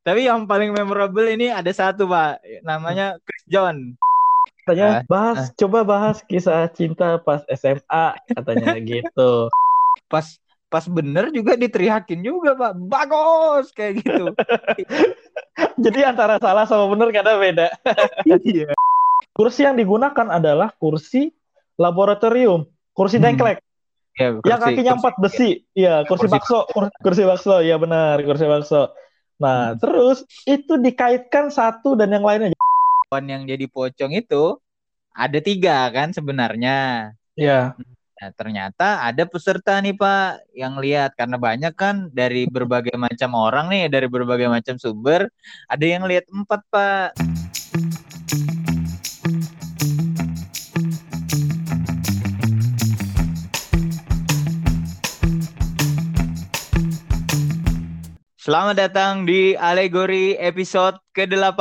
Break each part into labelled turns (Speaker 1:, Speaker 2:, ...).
Speaker 1: Tapi yang paling memorable ini ada satu pak, namanya Chris John.
Speaker 2: Katanya
Speaker 1: Ah,
Speaker 2: bahas, coba bahas kisah cinta pas SMA katanya gitu.
Speaker 1: Pas pas bener juga diteriakin juga pak, bagus kayak gitu.
Speaker 2: Jadi antara salah sama benar kadang beda.
Speaker 1: Iya.
Speaker 2: Kursi yang digunakan adalah kursi laboratorium, kursi
Speaker 1: Hmm.
Speaker 2: dengklek.
Speaker 1: Ya,
Speaker 2: yang
Speaker 1: kursi-
Speaker 2: kakinya
Speaker 1: kursi-
Speaker 2: empat besi, iya kursi,
Speaker 1: Kursi
Speaker 2: bakso, kur- kursi bakso, iya benar kursi bakso. Nah
Speaker 1: Hmm.
Speaker 2: terus itu dikaitkan satu dan yang lainnya,
Speaker 1: Kawan yang jadi pocong itu ada tiga kan sebenarnya.
Speaker 2: ya
Speaker 1: Nah, ternyata ada peserta nih Pak yang lihat karena banyak kan dari berbagai macam orang nih, dari berbagai macam sumber, ada yang lihat empat Pak. Selamat datang di Alegori episode ke-8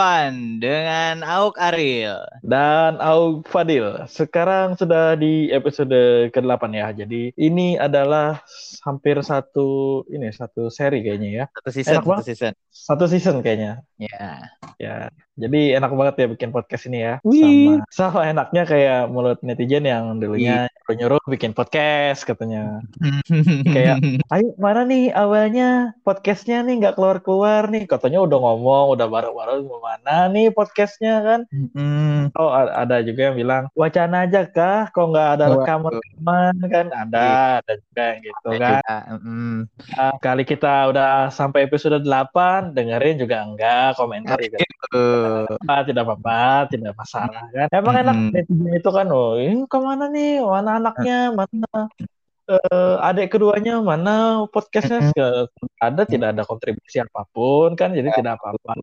Speaker 1: dengan Auk Ariel.
Speaker 2: dan Aug Fadil. Sekarang sudah di episode ke-8 ya. Jadi ini adalah hampir satu ini satu seri kayaknya ya.
Speaker 1: Satu season,
Speaker 2: Enak
Speaker 1: satu season.
Speaker 2: Satu season kayaknya.
Speaker 1: Ya.
Speaker 2: Ya. Jadi enak banget ya bikin podcast ini ya.
Speaker 1: Wih.
Speaker 2: Sama sama enaknya kayak mulut netizen yang dulunya nyuruh-nyuruh bikin podcast katanya. Kayak, Ayo mana nih awalnya podcastnya nih nggak keluar-keluar nih. Katanya udah ngomong, udah bareng-bareng mau mana nih podcastnya kan.
Speaker 1: Hmm.
Speaker 2: Oh ada juga yang bilang wacana aja kah? Kok nggak ada
Speaker 1: Waduh.
Speaker 2: rekaman-rekaman kan? Ada, ada juga yang gitu
Speaker 1: Ada
Speaker 2: kan.
Speaker 1: juga, mm.
Speaker 2: Ah, Kali kita udah sampai episode 8, dengerin juga enggak, komentar juga
Speaker 1: Tuh.
Speaker 2: apa, tidak apa-apa, tidak masalah kan. Emang enak
Speaker 1: Mm-mm.
Speaker 2: netizen itu kan, oh ini ke mana nih? Mana anaknya? Mana eh, adik keduanya? Mana podcastnya? Ke- Ada tidak ada kontribusi apa pun kan? Jadi tidak apa-apa.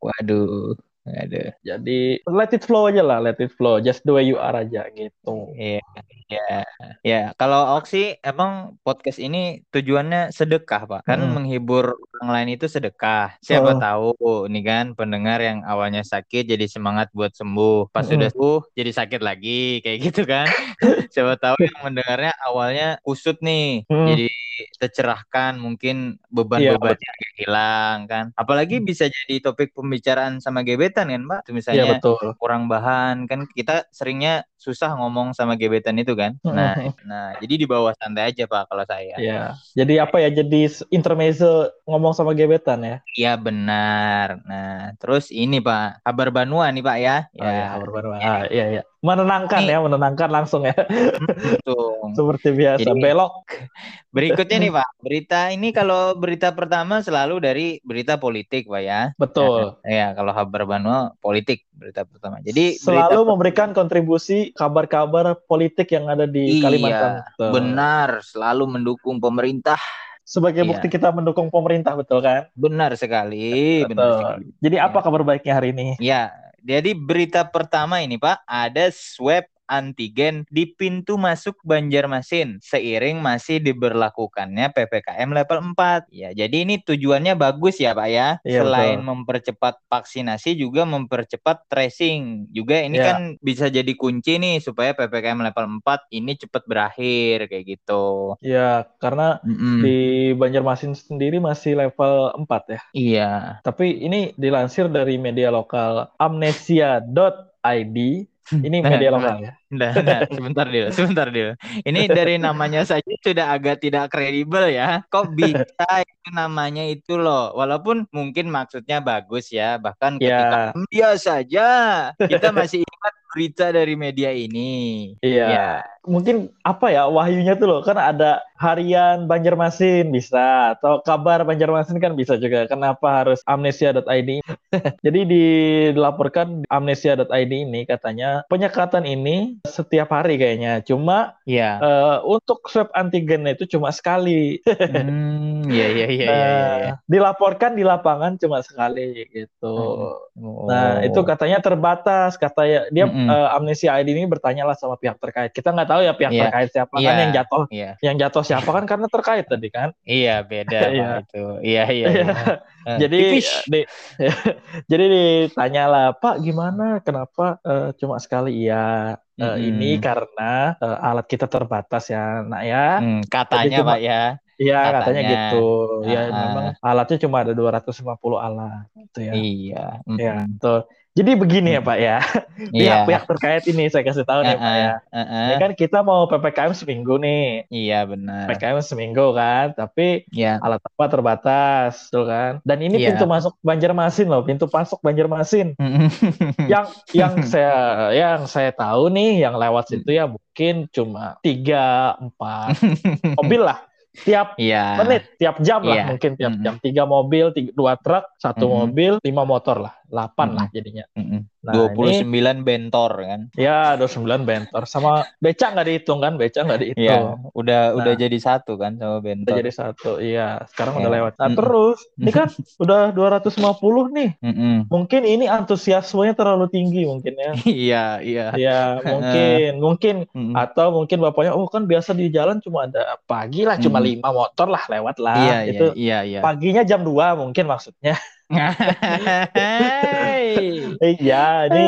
Speaker 1: Waduh. Waduh.
Speaker 2: Jadi let it flow aja lah, let it flow, just the way you are aja gitu.
Speaker 1: Iya. Ya. Ya, kalau Oksi emang podcast ini tujuannya sedekah, Pak. Kan
Speaker 2: Mm.
Speaker 1: menghibur orang lain itu sedekah. Siapa
Speaker 2: Oh.
Speaker 1: tahu nih kan pendengar yang awalnya sakit jadi semangat buat sembuh. Pas
Speaker 2: Mm-mm.
Speaker 1: sudah sembuh jadi sakit lagi kayak gitu kan. Siapa tahu yang mendengarnya awalnya kusut nih.
Speaker 2: Mm.
Speaker 1: Jadi tercerahkan mungkin
Speaker 2: Iya,
Speaker 1: beban-bebannya agak hilang kan. Apalagi bisa jadi topik pembicaraan sama gebetan kan, Mbak.
Speaker 2: Iya
Speaker 1: misalnya
Speaker 2: betul.
Speaker 1: kurang bahan kan kita seringnya susah ngomong sama gebetan itu kan. Nah, nah jadi di bawah santai aja Pak kalau saya.
Speaker 2: Ya, jadi apa ya? Jadi intermezzo ngomong sama gebetan ya.
Speaker 1: Iya benar. Nah, terus ini Pak, kabar Banua nih Pak ya.
Speaker 2: Oh ya,
Speaker 1: Ya,
Speaker 2: kabar baru. Ah, iya iya. Menenangkan ya, menenangkan langsung ya. Seperti biasa.
Speaker 1: Jadi-
Speaker 2: Belok.
Speaker 1: Berikutnya nih Pak, berita ini kalau berita pertama selalu dari berita politik Pak ya.
Speaker 2: Betul.
Speaker 1: Ya, kalau kabar Banua politik berita pertama. Jadi
Speaker 2: Selalu
Speaker 1: berita
Speaker 2: memberikan kontribusi kabar-kabar politik yang ada di
Speaker 1: Iya,
Speaker 2: Kalimantan. Betul.
Speaker 1: benar, selalu mendukung pemerintah.
Speaker 2: Sebagai
Speaker 1: Iya.
Speaker 2: bukti kita mendukung pemerintah, betul kan?
Speaker 1: Benar sekali, benar
Speaker 2: Betul.
Speaker 1: sekali.
Speaker 2: Jadi apa
Speaker 1: Iya.
Speaker 2: kabar baiknya hari ini?
Speaker 1: Ya, jadi berita pertama ini Pak, ada swab antigen di pintu masuk Banjarmasin seiring masih diberlakukannya PPKM level 4. Ya, jadi ini tujuannya bagus ya Pak ya.
Speaker 2: Iya,
Speaker 1: Selain
Speaker 2: betul.
Speaker 1: mempercepat vaksinasi juga mempercepat tracing. Juga ini
Speaker 2: Iya.
Speaker 1: kan bisa jadi kunci nih supaya PPKM level 4 ini cepat berakhir kayak gitu.
Speaker 2: Ya, karena
Speaker 1: Mm-mm.
Speaker 2: di Banjarmasin sendiri masih level 4 ya.
Speaker 1: Iya.
Speaker 2: Tapi ini dilansir dari media lokal amnesia.id. Ini
Speaker 1: Nah,
Speaker 2: media lokal ya.
Speaker 1: Nah, nah, sebentar dulu, sebentar dulu. Ini dari namanya saja sudah agak tidak kredibel ya. Kok bisa itu namanya itu loh. Walaupun mungkin maksudnya bagus ya. Bahkan ketika
Speaker 2: Ya.
Speaker 1: media saja kita masih ingat berita dari media ini.
Speaker 2: Iya.
Speaker 1: Ya.
Speaker 2: Mungkin apa ya wahyunya tuh loh kan ada harian Banjarmasin bisa atau kabar Banjarmasin kan bisa juga. Kenapa harus amnesia.id? Jadi dilaporkan amnesia.id ini katanya penyekatan ini setiap hari kayaknya. Cuma
Speaker 1: Iya.
Speaker 2: eh, untuk swab antigen itu cuma sekali.
Speaker 1: Hmm, iya iya iya iya. iya.
Speaker 2: Nah, dilaporkan di lapangan cuma sekali gitu.
Speaker 1: Oh.
Speaker 2: Nah, itu katanya terbatas. Kata ya, dia
Speaker 1: Mm-mm.
Speaker 2: eh, Amnesia ID ini bertanyalah sama pihak terkait. Kita nggak tahu ya pihak
Speaker 1: Iya.
Speaker 2: terkait siapa kan
Speaker 1: Iya.
Speaker 2: yang jatuh.
Speaker 1: Iya.
Speaker 2: Yang jatuh siapa kan karena terkait tadi kan.
Speaker 1: Iya, beda
Speaker 2: Iya.
Speaker 1: Itu. Iya iya. iya. Eh,
Speaker 2: Jadi di, jadi ditanyalah, "Pak, gimana? Kenapa eh, cuma sekali?" Iya, eh,
Speaker 1: Mm-mm.
Speaker 2: ini karena eh, alat kita terbatas ya, Nak ya.
Speaker 1: Hmm, katanya
Speaker 2: cuma-
Speaker 1: Pak ya.
Speaker 2: Iya, katanya
Speaker 1: katanya.
Speaker 2: gitu. Ya,
Speaker 1: Ah,
Speaker 2: memang alatnya cuma ada 250 alat gitu ya.
Speaker 1: Iya.
Speaker 2: Ya,
Speaker 1: mm-mm.
Speaker 2: Jadi begini ya, Pak ya.
Speaker 1: Iya.
Speaker 2: Pihak-pihak terkait ini saya kasih tahu nih, Pak ya.
Speaker 1: Ah, ah,
Speaker 2: Ini kan kita mau PPKM seminggu nih.
Speaker 1: Iya benar.
Speaker 2: PPKM seminggu kan, tapi
Speaker 1: Iya.
Speaker 2: alat apa terbatas, tuh kan. Dan ini
Speaker 1: Iya.
Speaker 2: pintu masuk Banjarmasin loh, pintu masuk Banjarmasin.
Speaker 1: Mm-mm.
Speaker 2: yang yang saya yang saya tahu nih yang lewat
Speaker 1: Hmm.
Speaker 2: situ ya mungkin cuma tiga empat mobil lah tiap
Speaker 1: Iya.
Speaker 2: menit tiap jam lah
Speaker 1: Iya.
Speaker 2: mungkin tiap
Speaker 1: Mm-mm.
Speaker 2: jam tiga mobil tiga, dua truk satu
Speaker 1: Mm-mm.
Speaker 2: mobil lima motor lah delapan
Speaker 1: Mm-mm.
Speaker 2: lah jadinya
Speaker 1: Mm-mm.
Speaker 2: Nah
Speaker 1: 29
Speaker 2: ini
Speaker 1: bentor kan.
Speaker 2: ya 29 bentor sama beca nggak dihitung kan beca nggak dihitung
Speaker 1: Iya, udah udah
Speaker 2: Nah.
Speaker 1: jadi satu kan sama
Speaker 2: udah
Speaker 1: bentor.
Speaker 2: jadi satu iya sekarang
Speaker 1: Iya.
Speaker 2: udah lewat nah
Speaker 1: Mm-mm.
Speaker 2: terus ini kan udah 250 nih
Speaker 1: Mm-mm.
Speaker 2: mungkin ini antusiasmenya terlalu tinggi mungkin ya
Speaker 1: Iya, iya.
Speaker 2: ya mungkin mungkin
Speaker 1: Mm-mm.
Speaker 2: atau mungkin bapaknya oh kan biasa di jalan cuma ada pagi lah cuma
Speaker 1: Hmm.
Speaker 2: lima motor lah lewat lah
Speaker 1: Iya, iya,
Speaker 2: itu
Speaker 1: iya, iya.
Speaker 2: paginya jam 2 mungkin maksudnya. Iya ini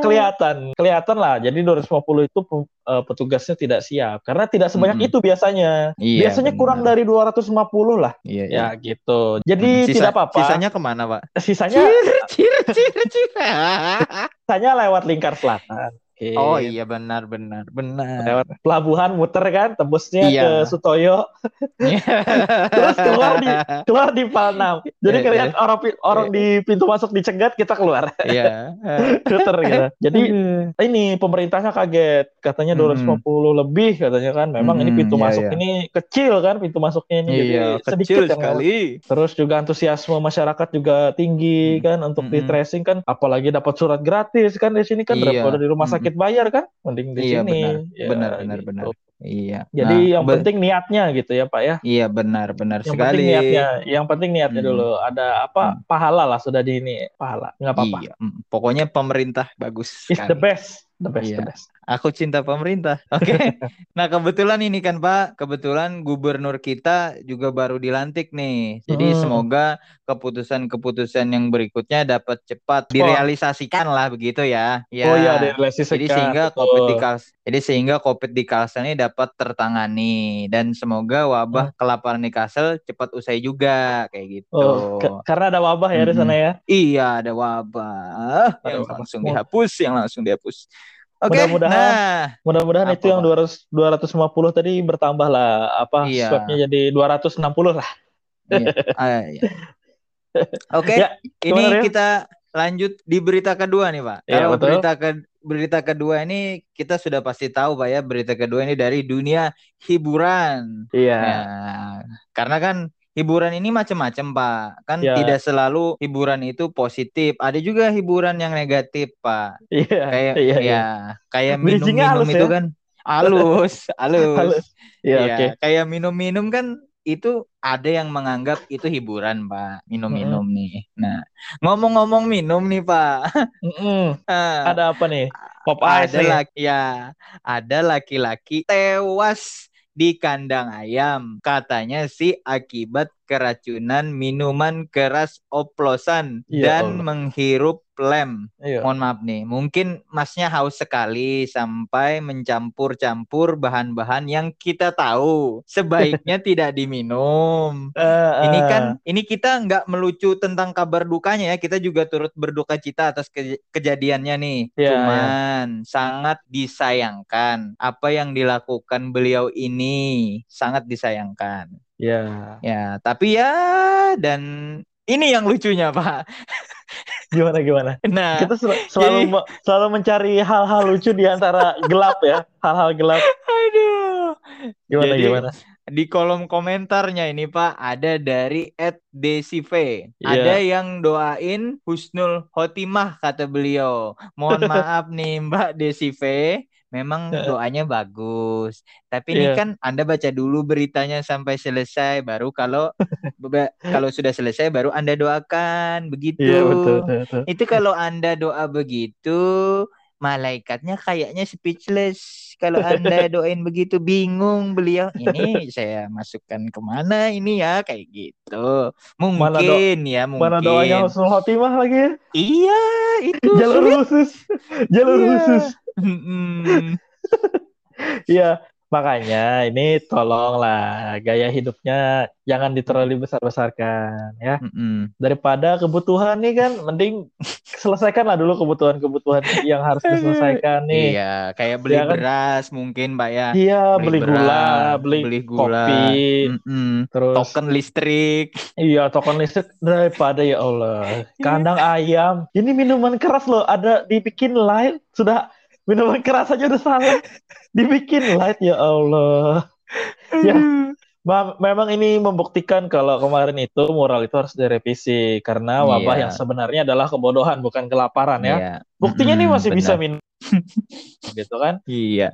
Speaker 2: kelihatan kelihatan lah jadi 250 itu eh, petugasnya tidak siap karena tidak sebanyak
Speaker 1: Mm-mm.
Speaker 2: itu biasanya
Speaker 1: Iya,
Speaker 2: biasanya kurang
Speaker 1: benar.
Speaker 2: dari 250 lah
Speaker 1: Iya, iya.
Speaker 2: ya gitu jadi
Speaker 1: Sisa-
Speaker 2: tidak apa-apa
Speaker 1: Sisanya ke mana, Pak?
Speaker 2: sisanya
Speaker 1: Cir, cir, cir.
Speaker 2: sisanya lewat lingkar selatan
Speaker 1: Oh iya benar benar benar.
Speaker 2: lewat pelabuhan muter kan tembusnya
Speaker 1: Iya.
Speaker 2: ke Sutoyo Terus keluar di keluar di Palnam. Jadi
Speaker 1: Iya,
Speaker 2: kalian orang pi- orang di pintu masuk dicegat kita keluar.
Speaker 1: Iya.
Speaker 2: Puter gitu. Jadi
Speaker 1: Aduh.
Speaker 2: ini pemerintahnya kaget. Katanya
Speaker 1: Hmm.
Speaker 2: 250 lebih katanya kan. Memang ini
Speaker 1: Hmm,
Speaker 2: pintu
Speaker 1: iya,
Speaker 2: masuk
Speaker 1: iya.
Speaker 2: ini kecil kan pintu masuknya ini. Jadi
Speaker 1: Iya,
Speaker 2: sedikit
Speaker 1: kecil
Speaker 2: lewat.
Speaker 1: sekali.
Speaker 2: Terus juga antusiasme masyarakat juga tinggi
Speaker 1: Hmm.
Speaker 2: kan untuk
Speaker 1: Hmm.
Speaker 2: di tracing kan apalagi dapat surat gratis kan di sini kan
Speaker 1: Iya.
Speaker 2: daripada di rumah
Speaker 1: Hmm.
Speaker 2: Sakit bayar kan mending di
Speaker 1: Iya,
Speaker 2: sini.
Speaker 1: benar.
Speaker 2: Ya,
Speaker 1: Benar, benar,
Speaker 2: gitu.
Speaker 1: benar. Iya.
Speaker 2: Jadi
Speaker 1: Nah,
Speaker 2: yang penting niatnya gitu ya Pak ya.
Speaker 1: Iya benar benar
Speaker 2: Yang
Speaker 1: sekali.
Speaker 2: penting niatnya, yang penting niatnya
Speaker 1: Hmm.
Speaker 2: dulu. Ada apa?
Speaker 1: Hmm.
Speaker 2: Pahala lah sudah di ini, pahala. Nggak apa-apa.
Speaker 1: Iya. Mm, Pokoknya pemerintah bagus
Speaker 2: It's the
Speaker 1: sekali.
Speaker 2: best, the best,
Speaker 1: Iya.
Speaker 2: the best.
Speaker 1: Aku cinta pemerintah. Oke. nah, kebetulan ini kan Pak, kebetulan gubernur kita juga baru dilantik nih. Jadi
Speaker 2: Hmm.
Speaker 1: semoga keputusan-keputusan yang berikutnya dapat cepat direalisasikan lah begitu ya. Ya.
Speaker 2: Oh iya, relasi
Speaker 1: Jadi sehingga COVID di Kals- jadi sehingga COVID di Kalsel ini dapat tertangani dan semoga wabah kelaparan di Kalsel cepat usai juga kayak gitu.
Speaker 2: Oh, karena ada wabah ya di sana ya.
Speaker 1: Iya, ada wabah yang
Speaker 2: wabah.
Speaker 1: langsung dihapus, yang langsung dihapus. Oke,
Speaker 2: Mudah-mudahan
Speaker 1: nah,
Speaker 2: Mudah-mudahan itu yang
Speaker 1: Pak?
Speaker 2: 200 250 tadi bertambah lah apa
Speaker 1: Iya.
Speaker 2: swabnya jadi 260 lah.
Speaker 1: iya, ah, iya. Oke,
Speaker 2: Ya,
Speaker 1: ini
Speaker 2: Rio?
Speaker 1: kita lanjut di berita kedua nih, Pak.
Speaker 2: Iya,
Speaker 1: Kalau
Speaker 2: betul.
Speaker 1: berita ke berita kedua ini kita sudah pasti tahu, Pak ya, berita kedua ini dari dunia hiburan.
Speaker 2: Iya.
Speaker 1: Ya, karena kan hiburan ini macam-macam, Pak. Kan
Speaker 2: Ya.
Speaker 1: tidak selalu hiburan itu positif. Ada juga hiburan yang negatif, Pak.
Speaker 2: Iya.
Speaker 1: Kayak
Speaker 2: iya,
Speaker 1: ya,
Speaker 2: iya.
Speaker 1: kayak minum-minum itu
Speaker 2: ya?
Speaker 1: kan halus, halus.
Speaker 2: Halus. Iya,
Speaker 1: Iya,
Speaker 2: oke.
Speaker 1: kayak minum-minum kan itu ada yang menganggap itu hiburan, Pak. Minum-minum nih. Nah, ngomong-ngomong minum nih, Pak. Ah,
Speaker 2: Ada apa nih? Pop ice
Speaker 1: ada
Speaker 2: nih.
Speaker 1: laki ya, ada laki-laki tewas di kandang ayam. Katanya sih akibat keracunan minuman keras oplosan
Speaker 2: Ya
Speaker 1: dan
Speaker 2: Allah.
Speaker 1: menghirup lem.
Speaker 2: Iya.
Speaker 1: Mohon maaf nih, mungkin masnya haus sekali sampai mencampur-campur bahan-bahan yang kita tahu sebaiknya tidak diminum.
Speaker 2: Eh,
Speaker 1: Ini
Speaker 2: eh.
Speaker 1: kan, ini kita nggak melucu tentang kabar dukanya ya, kita juga turut berduka cita atas ke- kejadiannya nih.
Speaker 2: Iya,
Speaker 1: Cuman sangat disayangkan apa yang dilakukan beliau ini, sangat disayangkan.
Speaker 2: ya
Speaker 1: Ya, tapi ya dan ini yang lucunya Pak.
Speaker 2: gimana gimana?
Speaker 1: Nah,
Speaker 2: Kita sel- selalu
Speaker 1: jadi-
Speaker 2: selalu mencari hal-hal lucu di antara gelap ya, hal-hal gelap.
Speaker 1: aduh.
Speaker 2: Gimana
Speaker 1: Jadi,
Speaker 2: gimana?
Speaker 1: Di kolom komentarnya ini Pak ada dari @desiv.
Speaker 2: Iya.
Speaker 1: Ada yang doain husnul khotimah kata beliau. Mohon maaf nih Mbak Desiv, memang doanya bagus. Tapi ini
Speaker 2: Iya.
Speaker 1: kan Anda baca dulu beritanya sampai selesai baru kalau kalau sudah selesai baru Anda doakan begitu.
Speaker 2: Iya betul, betul, betul.
Speaker 1: Itu kalau Anda doa begitu, malaikatnya kayaknya speechless. Kalau Anda doain begitu bingung beliau. Ini saya masukkan ke mana ini ya kayak gitu.
Speaker 2: Mana do-
Speaker 1: Mungkin ya mungkin.
Speaker 2: Mana doanya husnul khotimah lagi ya?
Speaker 1: Iya itu
Speaker 2: Jalur
Speaker 1: sulit.
Speaker 2: khusus, jalur
Speaker 1: Iya.
Speaker 2: khusus. Iya, Makanya ini tolonglah gaya hidupnya jangan diterlalu besar-besarkan ya.
Speaker 1: Mm-mm.
Speaker 2: Daripada kebutuhan nih kan mending selesaikanlah dulu kebutuhan-kebutuhan yang harus diselesaikan nih.
Speaker 1: Iya, kayak beli
Speaker 2: Ya kan?
Speaker 1: beras mungkin, Pak ya.
Speaker 2: Iya, beli, gula,
Speaker 1: beras,
Speaker 2: beli,
Speaker 1: gula,
Speaker 2: kopi,
Speaker 1: Mm-mm.
Speaker 2: terus
Speaker 1: token listrik.
Speaker 2: iya token listrik daripada ya Allah kandang ayam. Ini minuman keras loh, ada dibikin light sudah minuman keras aja udah salah. Dibikin light ya Allah. Ya. Ma- memang ini membuktikan kalau kemarin itu moral itu harus direvisi karena wabah
Speaker 1: Iya.
Speaker 2: yang sebenarnya adalah kebodohan bukan kelaparan ya.
Speaker 1: Iya.
Speaker 2: Buktinya nih
Speaker 1: Mm-mm,
Speaker 2: masih bisa
Speaker 1: benar.
Speaker 2: minum gitu kan.
Speaker 1: Iya.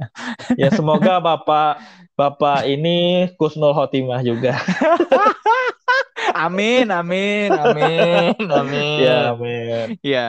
Speaker 2: Ya semoga Bapak Bapak ini Kusnul Khotimah juga.
Speaker 1: Amin, amin, amin, amin.
Speaker 2: Ya, amin.
Speaker 1: Ya,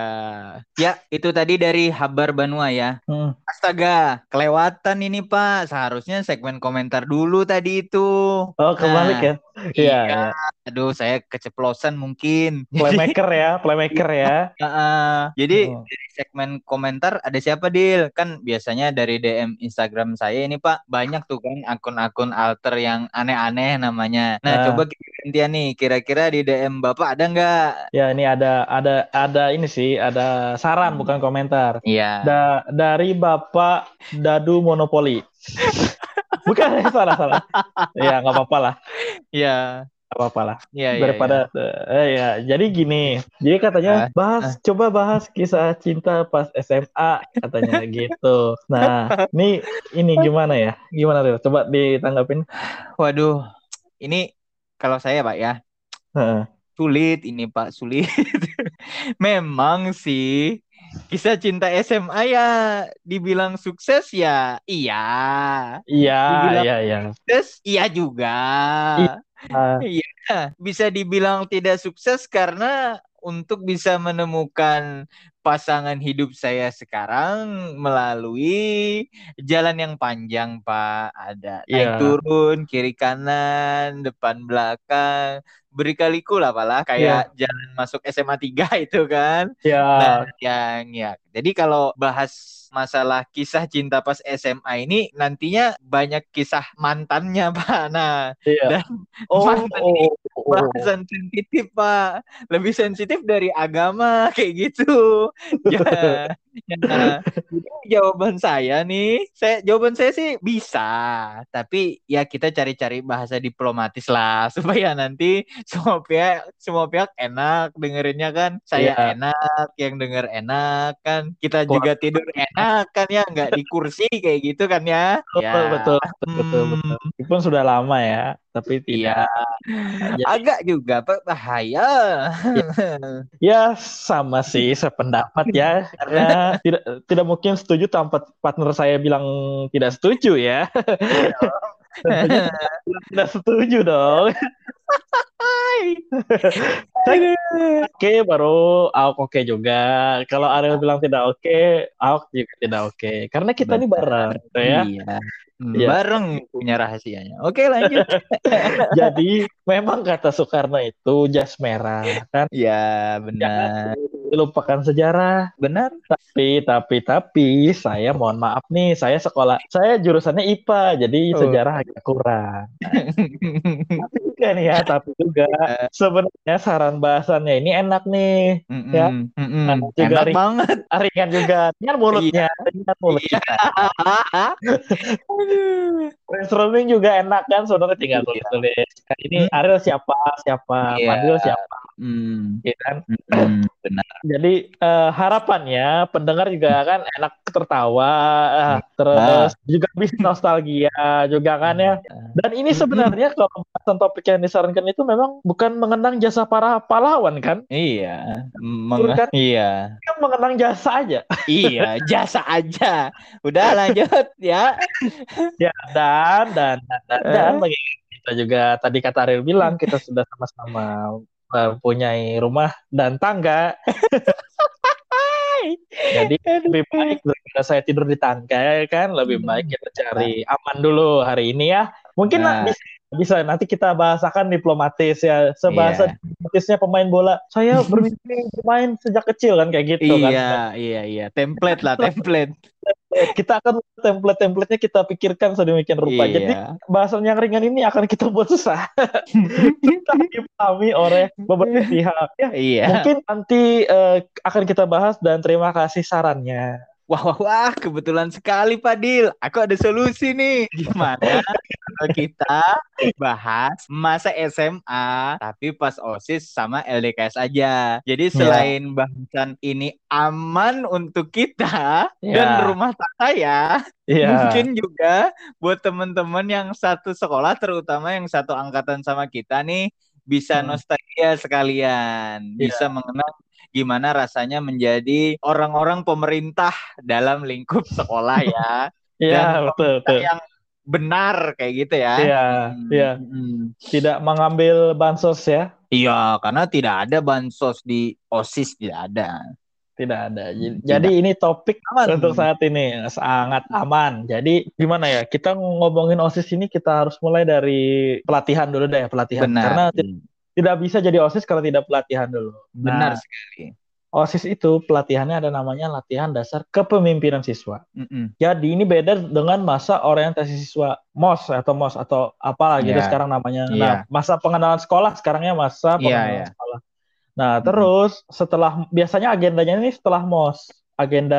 Speaker 1: ya itu tadi dari Habar Banua ya.
Speaker 2: Hmm.
Speaker 1: Astaga, kelewatan ini Pak. Seharusnya segmen komentar dulu tadi itu.
Speaker 2: Oh, kebalik ya. Iya,
Speaker 1: Iya. Aduh, saya keceplosan mungkin.
Speaker 2: Playmaker ya, playmaker ya.
Speaker 1: Heeh. jadi
Speaker 2: Oh.
Speaker 1: dari segmen komentar ada siapa Dil? Kan biasanya dari DM Instagram saya ini Pak banyak tuh kan akun-akun alter yang aneh-aneh namanya. Nah,
Speaker 2: Ah.
Speaker 1: coba kita gantian nih. Kira-kira di DM Bapak ada nggak?
Speaker 2: Ya, ini ada ada ada ini sih, ada saran
Speaker 1: Hmm.
Speaker 2: bukan komentar.
Speaker 1: Iya.
Speaker 2: Da- dari Bapak Dadu Monopoli. Bukan salah salah. Ya nggak apa-apa lah,
Speaker 1: Iya.
Speaker 2: Apa-apa lah.
Speaker 1: Iya, iya,
Speaker 2: Daripada eh, ya, jadi gini. Jadi katanya
Speaker 1: Ah,
Speaker 2: bahas, coba bahas kisah cinta pas SMA katanya gitu. Nah, ini ini gimana ya? Gimana tuh? Coba ditanggapin.
Speaker 1: Waduh, ini kalau saya Pak ya
Speaker 2: Heeh.
Speaker 1: sulit ini Pak sulit. Memang sih kisah cinta SMA ya dibilang sukses ya iya.
Speaker 2: Iya,
Speaker 1: Dibilang
Speaker 2: iya, iya.
Speaker 1: Sukses iya juga.
Speaker 2: Ah,
Speaker 1: Iya, bisa dibilang tidak sukses karena untuk bisa menemukan pasangan hidup saya sekarang melalui jalan yang panjang, Pak. Ada naik
Speaker 2: Iya.
Speaker 1: turun, kiri kanan, depan belakang, berkali-kali lah, Pak lah. Kayak jalan masuk SMA 3 itu kan.
Speaker 2: ya,
Speaker 1: Nah, yang ya. Jadi kalau bahas masalah kisah cinta pas SMA ini nantinya banyak kisah mantannya, Pak. Nah,
Speaker 2: iya.
Speaker 1: dan
Speaker 2: Oh,
Speaker 1: mantan ini
Speaker 2: oh, oh.
Speaker 1: bahasan sensitif, Pak. Lebih sensitif dari agama kayak gitu. Ya. ya. Jawaban saya nih, saya jawaban saya sih bisa, tapi ya kita cari-cari bahasa diplomatis lah supaya nanti semua pihak semua pihak enak dengerinnya kan. Saya
Speaker 2: Iya.
Speaker 1: enak, yang denger enak kan. Kita
Speaker 2: Wah.
Speaker 1: juga tidur enak kan ya, nggak di kursi kayak gitu kan ya.
Speaker 2: Betul,
Speaker 1: Ya.
Speaker 2: betul, betul, betul,
Speaker 1: Hmm.
Speaker 2: betul. Meskipun sudah lama ya, tapi tidak.
Speaker 1: Iya,
Speaker 2: Jadi-
Speaker 1: agak juga Pak bahaya.
Speaker 2: Ya sama sih sependapat ya karena tidak tidak mungkin setuju tanpa partner saya bilang tidak setuju ya. Tidak- tidak setuju dong. Oke baru Ahok oke juga. Kalau Ariel bilang tidak oke, Ahok juga tidak oke. Karena kita ini bareng, gitu ya.
Speaker 1: Iya. Hmm,
Speaker 2: Iya.
Speaker 1: Bareng punya rahasianya. Oke lanjut.
Speaker 2: Jadi memang kata Soekarno itu jas merah kan.
Speaker 1: ya benar.
Speaker 2: Lupakan sejarah.
Speaker 1: Benar.
Speaker 2: Tapi tapi tapi saya mohon maaf nih, saya sekolah saya jurusannya IPA, jadi
Speaker 1: Oh.
Speaker 2: sejarah agak kurang. Tapi juga nih ya, tapi juga sebenarnya saran bahasannya ini enak nih.
Speaker 1: Mm-mm,
Speaker 2: Ya.
Speaker 1: mm-mm.
Speaker 2: Nah, juga
Speaker 1: Enak
Speaker 2: ring-
Speaker 1: banget.
Speaker 2: Ringan juga, ringan mulutnya, ringan mulut
Speaker 1: Iya.
Speaker 2: kita.
Speaker 1: Aduh.
Speaker 2: Brainstorming juga enak kan, saudara tinggal
Speaker 1: Iya.
Speaker 2: tulis-tulis. Nah, ini Ariel siapa, siapa,
Speaker 1: Iya.
Speaker 2: Fadil siapa,
Speaker 1: Hmm,
Speaker 2: gitu kan.
Speaker 1: mm-mm, benar.
Speaker 2: Jadi eh, harapannya pendengar juga kan enak tertawa, eh, terus juga bisa nostalgia juga kan ya. Dan ini sebenarnya kalau pembahasan topik yang disarankan itu memang bukan mengenang jasa para pahlawan kan,
Speaker 1: Iya. Meng-
Speaker 2: kan?
Speaker 1: iya.
Speaker 2: yang mengenang jasa aja.
Speaker 1: Iya, jasa aja. Udah lanjut ya.
Speaker 2: Ya dan dan dan, dan, dan
Speaker 1: Eh.
Speaker 2: bagi kita juga tadi kata Ariel bilang kita sudah sama-sama mempunyai rumah dan tangga. Jadi lebih baik daripada saya tidur di tangga ya kan, lebih baik kita cari aman dulu hari ini ya. Mungkin
Speaker 1: Nah.
Speaker 2: bisa, bisa nanti kita bahasakan diplomatis ya, sebahasa
Speaker 1: Iya.
Speaker 2: diplomatisnya pemain bola. Saya bermimpi bermain sejak kecil kan kayak gitu kan.
Speaker 1: Iya, iya, iya. Template lah, template.
Speaker 2: kita akan template-templatenya kita pikirkan sedemikian rupa.
Speaker 1: Iya.
Speaker 2: Jadi bahasan yang ringan ini akan kita buat susah. kita dipahami oleh beberapa pihak. Ya,
Speaker 1: Iya.
Speaker 2: mungkin nanti eh, akan kita bahas dan terima kasih sarannya.
Speaker 1: Wah, wah, wah, kebetulan sekali Pak Dil. Aku ada solusi nih. Gimana kalau kita bahas masa SMA, tapi pas OSIS sama LDKS aja. Jadi selain bahasan ini aman untuk kita dan
Speaker 2: Ya.
Speaker 1: rumah tangga ya,
Speaker 2: Iya.
Speaker 1: mungkin juga buat teman-teman yang satu sekolah, terutama yang satu angkatan sama kita nih, bisa
Speaker 2: Hmm.
Speaker 1: nostalgia sekalian, bisa mengenal gimana rasanya menjadi orang-orang pemerintah dalam lingkup sekolah ya.
Speaker 2: Iya, betul, betul.
Speaker 1: yang benar kayak gitu ya.
Speaker 2: Iya,
Speaker 1: Hmm,
Speaker 2: iya.
Speaker 1: hmm.
Speaker 2: Tidak mengambil bansos ya.
Speaker 1: Iya, karena tidak ada bansos di OSIS tidak ada.
Speaker 2: Tidak ada. Jadi,
Speaker 1: Tidak.
Speaker 2: ini topik
Speaker 1: Aman.
Speaker 2: untuk saat ini sangat aman. Jadi gimana ya? Kita ngomongin OSIS ini kita harus mulai dari pelatihan dulu deh, pelatihan.
Speaker 1: Benar.
Speaker 2: Karena ti- tidak bisa jadi OSIS kalau tidak pelatihan dulu.
Speaker 1: Benar
Speaker 2: Nah,
Speaker 1: sekali.
Speaker 2: OSIS itu pelatihannya ada namanya latihan dasar kepemimpinan siswa.
Speaker 1: Mm-mm.
Speaker 2: Jadi ini beda dengan masa orientasi siswa MOS atau MOS atau apalah gitu
Speaker 1: Iya.
Speaker 2: sekarang namanya.
Speaker 1: Iya.
Speaker 2: Nah, masa pengenalan sekolah sekarangnya masa
Speaker 1: Iya,
Speaker 2: pengenalan
Speaker 1: iya.
Speaker 2: sekolah. Nah,
Speaker 1: Mhm.
Speaker 2: terus setelah biasanya agendanya ini setelah MOS. Agenda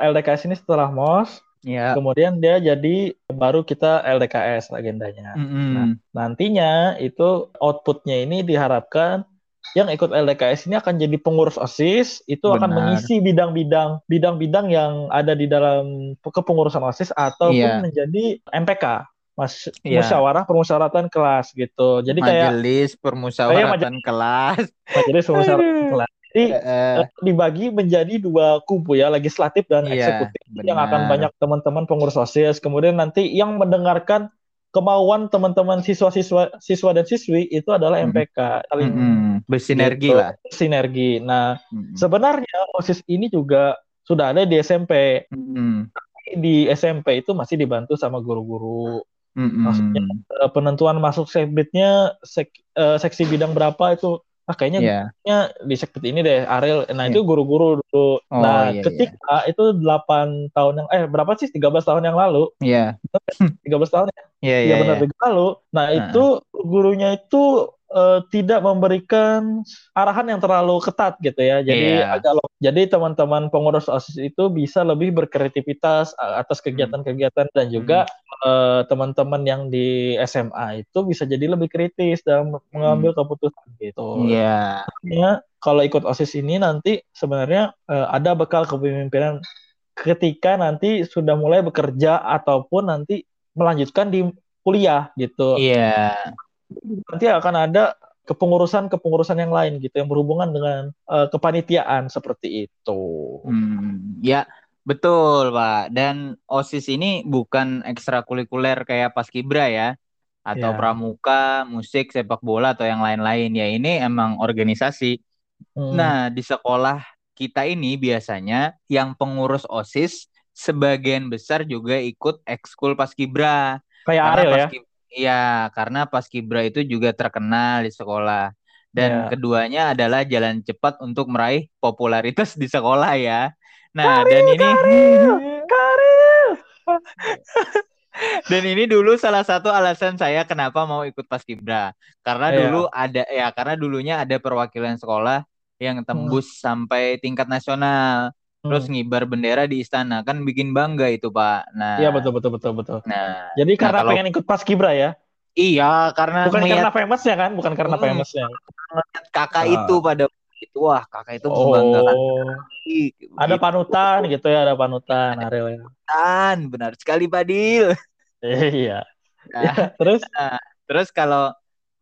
Speaker 2: LDKS ini setelah MOS,
Speaker 1: Ya.
Speaker 2: kemudian dia jadi baru kita LDKS agendanya.
Speaker 1: Mm-mm.
Speaker 2: Nantinya itu outputnya ini diharapkan yang ikut LDKS ini akan jadi pengurus OSIS, itu akan
Speaker 1: Benar.
Speaker 2: mengisi bidang-bidang bidang-bidang yang ada di dalam kepengurusan OSIS ataupun
Speaker 1: Iya.
Speaker 2: menjadi MPK, Mas
Speaker 1: Iya.
Speaker 2: musyawarah permusyawaratan kelas gitu. Jadi kayak
Speaker 1: Majelis permusyawaratan kelas.
Speaker 2: majelis permusyawaratan kelas. Jadi
Speaker 1: eh,
Speaker 2: dibagi menjadi dua kubu ya, legislatif dan
Speaker 1: Iya,
Speaker 2: eksekutif yang akan
Speaker 1: benar.
Speaker 2: banyak teman-teman pengurus OSIS. Kemudian nanti yang mendengarkan kemauan teman-teman siswa-siswa siswa dan siswi itu adalah
Speaker 1: Mm.
Speaker 2: MPK saling
Speaker 1: Mm-mm. bersinergi
Speaker 2: gitu,
Speaker 1: lah.
Speaker 2: sinergi. Nah,
Speaker 1: Mm-mm.
Speaker 2: sebenarnya OSIS ini juga sudah ada di SMP.
Speaker 1: Mm-mm.
Speaker 2: Di SMP itu masih dibantu sama guru-guru.
Speaker 1: Mm-mm.
Speaker 2: Maksudnya, Eh, penentuan masuk sekbidnya sek- eh, seksi bidang berapa itu ah kayaknya nya di sekbid ini deh Ariel. Nah,
Speaker 1: Iya.
Speaker 2: itu guru-guru dulu.
Speaker 1: Oh,
Speaker 2: nah,
Speaker 1: iya,
Speaker 2: ketika itu 8 tahun yang eh berapa sih? 13 tahun yang lalu.
Speaker 1: Iya.
Speaker 2: 13 tahun ya?
Speaker 1: Iya,
Speaker 2: Iya
Speaker 1: iya,
Speaker 2: benar. 13 lalu. Nah,
Speaker 1: Heeh.
Speaker 2: itu gurunya itu eh, tidak memberikan arahan yang terlalu ketat gitu ya. Jadi
Speaker 1: Iya.
Speaker 2: agak jadi teman-teman pengurus OSIS itu bisa lebih berkreativitas atas
Speaker 1: Hmm.
Speaker 2: kegiatan-kegiatan dan juga eh, teman-teman yang di SMA itu bisa jadi lebih kritis dalam mengambil keputusan gitu.
Speaker 1: Hmm. Iya.
Speaker 2: Artinya, kalau ikut OSIS ini nanti sebenarnya eh, ada bekal kepemimpinan ketika nanti sudah mulai bekerja ataupun nanti melanjutkan di kuliah gitu.
Speaker 1: Iya.
Speaker 2: Nanti akan ada kepengurusan-kepengurusan yang lain gitu yang berhubungan dengan eh, kepanitiaan seperti itu.
Speaker 1: Hmm, ya, betul, Pak. Dan OSIS ini bukan ekstrakurikuler kayak Paskibra ya, atau
Speaker 2: Ya.
Speaker 1: pramuka, musik, sepak bola atau yang lain-lain. Ya, ini emang organisasi.
Speaker 2: Hmm.
Speaker 1: Nah, di sekolah kita ini biasanya yang pengurus OSIS sebagian besar juga ikut ekskul Paskibra.
Speaker 2: kayak Ariel ya.
Speaker 1: Iya, karena Paskibra itu juga terkenal di sekolah. Dan
Speaker 2: Ya.
Speaker 1: keduanya adalah jalan cepat untuk meraih popularitas di sekolah ya. Nah, dan ini
Speaker 2: Karil.
Speaker 1: dan ini dulu salah satu alasan saya kenapa mau ikut Paskibra. Karena
Speaker 2: Iya.
Speaker 1: dulu ada ya, karena dulunya ada perwakilan sekolah yang tembus sampai tingkat nasional. Terus
Speaker 2: Hmm.
Speaker 1: ngibar bendera di istana kan bikin bangga itu, Pak. Nah,
Speaker 2: Iya betul betul betul betul.
Speaker 1: Nah,
Speaker 2: Jadi karena
Speaker 1: kalau-
Speaker 2: pengen ikut Paskibra ya.
Speaker 1: iya karena
Speaker 2: Bukan
Speaker 1: melihat
Speaker 2: karena famousnya kan, bukan karena
Speaker 1: Hmm.
Speaker 2: famousnya.
Speaker 1: kakak
Speaker 2: Ah.
Speaker 1: itu pada itu wah kakak itu membanggakan
Speaker 2: Oh, ada
Speaker 1: Gitu.
Speaker 2: panutan gitu ya, ada panutan Ariel ya.
Speaker 1: Kan, benar sekali Padil.
Speaker 2: Iya.
Speaker 1: Nah,
Speaker 2: Ya, terus
Speaker 1: terus kalau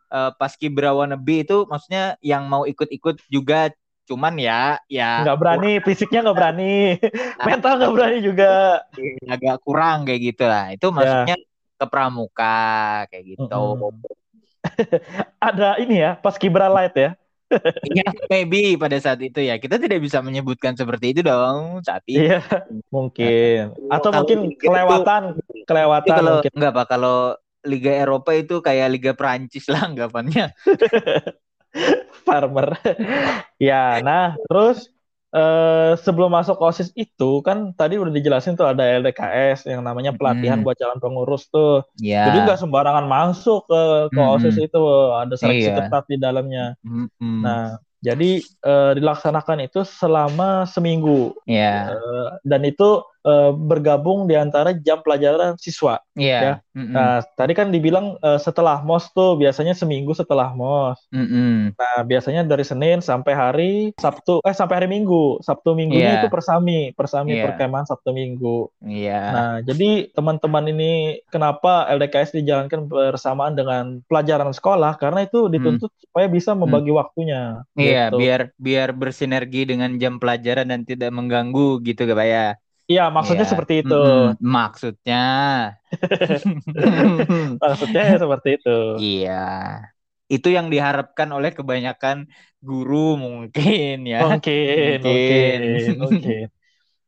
Speaker 1: eh, Paskibra wannabe itu maksudnya yang mau ikut-ikut juga cuman ya ya
Speaker 2: nggak berani, fisiknya nggak berani, mental nggak berani juga.
Speaker 1: kurang- agak kurang kayak gitu lah.
Speaker 2: Ya.
Speaker 1: Itu maksudnya ke pramuka kayak gitu.
Speaker 2: Mm-mm. Ada ini ya, Paskibra Light ya.
Speaker 1: Iya, maybe pada saat itu ya. Kita tidak bisa menyebutkan seperti itu dong saat itu.
Speaker 2: Iya, mungkin. Atau
Speaker 1: Kalau
Speaker 2: mungkin
Speaker 1: liga itu-
Speaker 2: kelewatan,
Speaker 1: Itu
Speaker 2: kelewatan
Speaker 1: kalau
Speaker 2: mungkin.
Speaker 1: enggak Pak, kalau Liga Eropa itu kayak Liga Perancis lah anggapannya.
Speaker 2: Farmer. ya, nah terus uh, sebelum masuk OSIS itu kan tadi udah dijelasin tuh ada LDKS yang namanya pelatihan hmm. buat calon pengurus tuh. Yeah. Jadi nggak sembarangan masuk ke, ke hmm. OSIS itu, ada seleksi yeah. ketat di dalamnya. Hmm. Nah, jadi uh, dilaksanakan itu selama seminggu.
Speaker 1: Yeah.
Speaker 2: Uh, dan itu uh, bergabung di antara jam pelajaran siswa.
Speaker 1: Yeah.
Speaker 2: Ya. Mm -hmm. Nah, tadi kan dibilang uh, setelah MOS tuh biasanya seminggu setelah MOS.
Speaker 1: Mm -hmm.
Speaker 2: Nah, biasanya dari Senin sampai hari Sabtu eh sampai hari Minggu. Sabtu Minggunya yeah. itu persami, persami yeah. perkemahan Sabtu Minggu.
Speaker 1: Iya. Yeah.
Speaker 2: Nah, jadi teman-teman ini kenapa LDKS dijalankan bersamaan dengan pelajaran sekolah karena itu dituntut mm. supaya bisa membagi mm. waktunya.
Speaker 1: Iya, gitu. biar biar bersinergi dengan jam pelajaran dan tidak mengganggu gitu, Pak ya.
Speaker 2: Iya, maksudnya ya. seperti itu. Mm.
Speaker 1: Maksudnya.
Speaker 2: maksudnya ya seperti itu.
Speaker 1: Iya. Itu yang diharapkan oleh kebanyakan guru mungkin ya.
Speaker 2: Mungkin, mungkin, mungkin.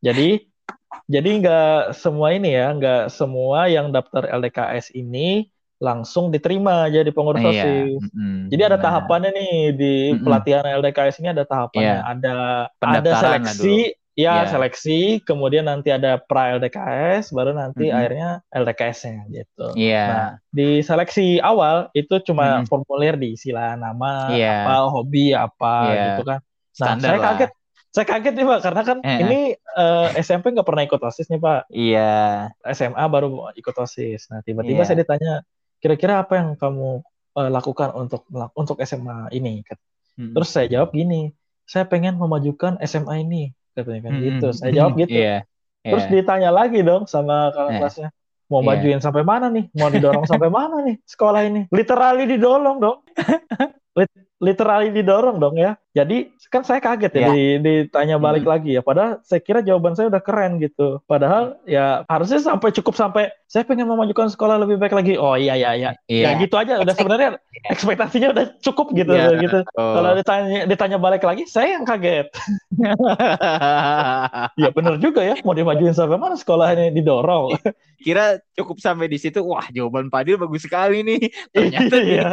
Speaker 2: Jadi, jadi nggak semua ini ya, nggak semua yang daftar LDKS ini langsung diterima jadi pengurus iya. OSIS. Mm -hmm. Jadi ada tahapannya nih di mm -hmm. pelatihan LDKS ini ada tahapannya. Yeah. Ada ada seleksi Ya, yeah. seleksi, kemudian nanti ada pra LDKS, baru nanti mm-hmm. akhirnya LDKS-nya gitu.
Speaker 1: Yeah.
Speaker 2: Nah, di seleksi awal itu cuma mm-hmm. formulir diisi lah nama, yeah. apa hobi apa yeah. gitu kan. Nah, saya lah. kaget. Saya kaget nih Pak, karena kan eh. ini uh, eh, SMP nggak pernah ikut OSIS nih Pak.
Speaker 1: Iya.
Speaker 2: Yeah. SMA baru ikut OSIS. Nah, tiba-tiba yeah. saya ditanya, kira-kira apa yang kamu uh, lakukan untuk untuk SMA ini? Mm-hmm. Terus saya jawab gini, saya pengen memajukan SMA ini katanya kan hmm, gitu. Saya jawab gitu.
Speaker 1: Yeah,
Speaker 2: yeah. Terus ditanya lagi dong sama kakak yeah. kelasnya, mau yeah. majuin sampai mana nih? Mau didorong sampai mana nih sekolah ini? Literally didorong dong. literally didorong dong ya. Jadi kan saya kaget ya, yeah. ditanya balik hmm. lagi ya. Padahal saya kira jawaban saya udah keren gitu. Padahal ya harusnya sampai cukup sampai saya pengen memajukan sekolah lebih baik lagi. Oh iya iya iya. Yeah. Ya gitu aja udah sebenarnya ekspektasinya udah cukup gitu yeah. gitu. Oh. Kalau ditanya ditanya balik lagi saya yang kaget. ya benar juga ya mau dimajuin sampai mana sekolah ini didorong.
Speaker 1: Kira cukup sampai di situ. Wah, jawaban Padil bagus sekali nih.
Speaker 2: Ternyata iya.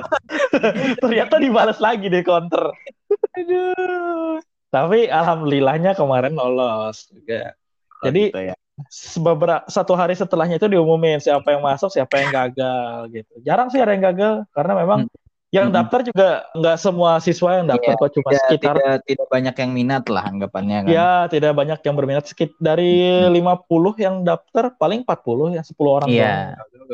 Speaker 2: Ternyata dibalas lagi deh counter. Aduh. Tapi alhamdulillahnya kemarin lolos juga. Oh, Jadi gitu ya. beberapa satu hari setelahnya itu diumumin siapa yang masuk, siapa yang gagal gitu. Jarang sih ada yang gagal karena memang hmm. yang hmm. daftar juga nggak semua siswa yang daftar yeah, kok cuma tidak, sekitar
Speaker 1: tidak, tidak banyak yang minat lah anggapannya kan.
Speaker 2: Ya, tidak banyak yang berminat sekitar dari hmm. 50 yang daftar paling 40 ya 10 orang.
Speaker 1: Iya,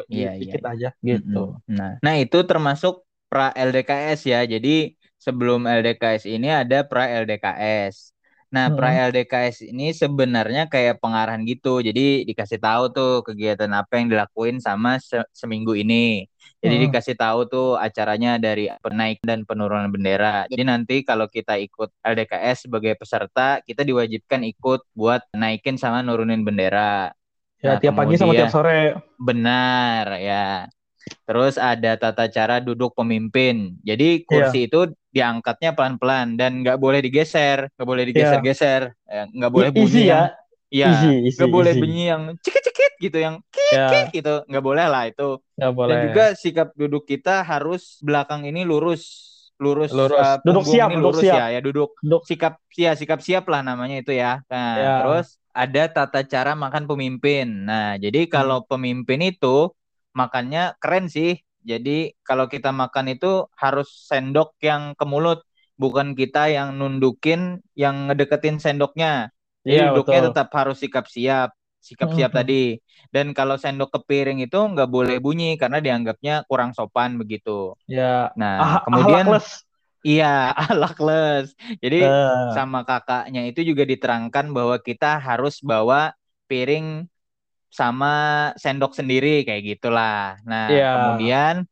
Speaker 2: iya, iya. aja gitu.
Speaker 1: Nah, nah itu termasuk pra LDKS ya. Jadi sebelum LDKS ini ada pra LDKS. Nah, hmm. pra LDKS ini sebenarnya kayak pengarahan gitu. Jadi dikasih tahu tuh kegiatan apa yang dilakuin sama se seminggu ini. Jadi hmm. dikasih tahu tuh acaranya dari penaik dan penurunan bendera. Jadi nanti kalau kita ikut LDKS sebagai peserta, kita diwajibkan ikut buat naikin sama nurunin bendera.
Speaker 2: Ya, nah, tiap pagi sama tiap sore.
Speaker 1: Benar, ya. Terus ada tata cara duduk pemimpin. Jadi kursi yeah. itu diangkatnya pelan-pelan dan nggak boleh digeser, nggak boleh digeser-geser, yeah. nggak boleh bunyi
Speaker 2: easy ya.
Speaker 1: Iya, nggak boleh bunyi yang cekit-cekit gitu, yang kik yeah. gitu, nggak boleh lah itu.
Speaker 2: Nggak boleh.
Speaker 1: Dan juga sikap duduk kita harus belakang ini lurus, lurus,
Speaker 2: lurus. Uh, duduk siap,
Speaker 1: ini
Speaker 2: lurus duduk siap.
Speaker 1: ya, ya duduk, duduk. sikap ya sikap siap lah namanya itu ya. Nah, yeah. terus ada tata cara makan pemimpin. Nah, jadi kalau hmm. pemimpin itu makannya keren sih. Jadi kalau kita makan itu harus sendok yang ke mulut, bukan kita yang nundukin, yang ngedeketin sendoknya. Jadi iya, duduknya betul. tetap harus sikap siap, sikap siap mm -hmm. tadi. Dan kalau sendok ke piring itu nggak boleh bunyi karena dianggapnya kurang sopan begitu.
Speaker 2: Ya.
Speaker 1: Nah, ah, kemudian Iya, alakles. Jadi uh. sama kakaknya itu juga diterangkan bahwa kita harus bawa piring sama sendok sendiri kayak gitulah. Nah, yeah. kemudian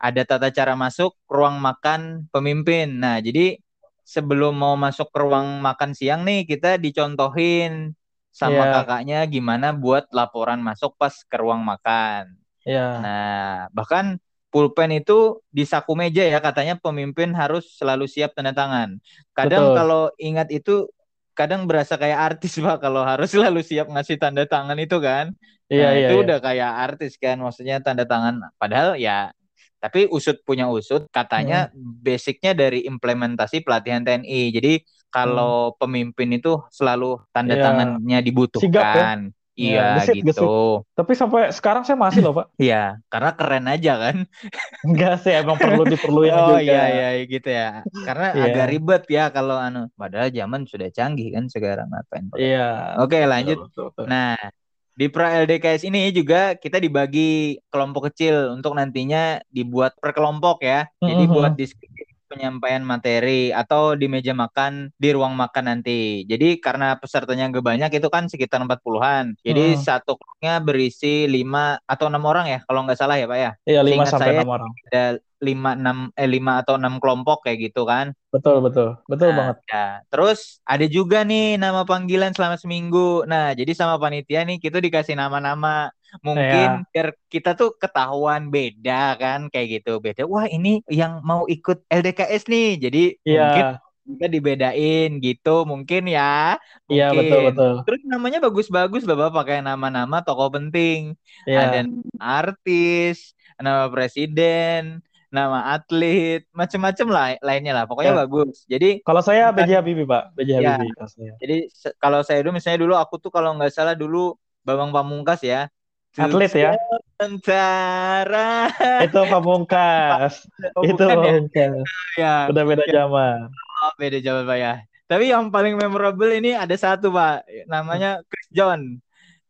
Speaker 1: ada tata cara masuk ruang makan pemimpin. Nah, jadi sebelum mau masuk ke ruang makan siang nih kita dicontohin sama yeah. kakaknya gimana buat laporan masuk pas ke ruang makan.
Speaker 2: Yeah.
Speaker 1: Nah, bahkan pulpen itu di saku meja ya katanya pemimpin harus selalu siap tanda tangan. Kadang Betul. kalau ingat itu kadang berasa kayak artis pak kalau harus selalu siap ngasih tanda tangan itu kan iya, nah, iya, itu iya. udah kayak artis kan maksudnya tanda tangan padahal ya tapi usut punya usut katanya hmm. basicnya dari implementasi pelatihan TNI jadi kalau pemimpin itu selalu tanda
Speaker 2: Iya.
Speaker 1: tangannya dibutuhkan.
Speaker 2: Sigap ya?
Speaker 1: Iya
Speaker 2: Ya, gesit,
Speaker 1: gitu.
Speaker 2: Tapi sampai sekarang saya masih loh, Pak.
Speaker 1: Iya, karena keren aja kan.
Speaker 2: Enggak sih, emang perlu diperluin
Speaker 1: Oh
Speaker 2: juga.
Speaker 1: iya iya gitu ya. Karena
Speaker 2: Iya.
Speaker 1: agak ribet ya kalau anu. Padahal zaman sudah canggih kan sekarang ngapain.
Speaker 2: Iya.
Speaker 1: Oke, lanjut.
Speaker 2: Betul, betul, betul.
Speaker 1: Nah, di pra LDKS ini juga kita dibagi kelompok kecil untuk nantinya dibuat per kelompok ya. Jadi
Speaker 2: Mhm.
Speaker 1: buat diskusi penyampaian materi atau di meja makan di ruang makan nanti. Jadi karena pesertanya nggak banyak itu kan sekitar 40-an. Jadi
Speaker 2: Mhm.
Speaker 1: satu kelompoknya berisi 5 atau enam orang ya kalau nggak salah ya Pak ya.
Speaker 2: Iya, 5
Speaker 1: Seingat
Speaker 2: sampai
Speaker 1: saya
Speaker 2: 6 orang.
Speaker 1: ada 5 6 eh 5 atau 6 kelompok kayak gitu kan.
Speaker 2: Betul, betul. Betul
Speaker 1: Nah,
Speaker 2: banget.
Speaker 1: ya. Terus ada juga nih nama panggilan selama seminggu. Nah, jadi sama panitia nih kita dikasih nama-nama. Mungkin
Speaker 2: Iya.
Speaker 1: biar kita tuh ketahuan beda kan kayak gitu. Beda. Wah, ini yang mau ikut LDKS nih. Jadi mungkin
Speaker 2: Iya,
Speaker 1: kita dibedain gitu mungkin ya.
Speaker 2: iya
Speaker 1: Mungkin.
Speaker 2: betul, betul.
Speaker 1: Terus namanya bagus-bagus Bapak pakai nama-nama tokoh penting. Ada
Speaker 2: Iya.
Speaker 1: nama artis, nama presiden, nama atlet, macam-macam lah lainnya lah. Pokoknya
Speaker 2: Ya.
Speaker 1: bagus. Jadi
Speaker 2: Kalau saya. B.J. Habibie, Pak. B.J.
Speaker 1: Ya.
Speaker 2: Habibie
Speaker 1: jadi kalau saya dulu misalnya dulu aku tuh kalau nggak salah dulu Bambang Pamungkas ya.
Speaker 2: Atlet ya.
Speaker 1: Sementara
Speaker 2: Itu pamungkas.
Speaker 1: Oh,
Speaker 2: Itu
Speaker 1: ya?
Speaker 2: pamungkas.
Speaker 1: Ya,
Speaker 2: Udah beda zaman.
Speaker 1: oh, beda jawab Pak ya. Tapi yang paling memorable ini ada satu Pak, namanya Chris John.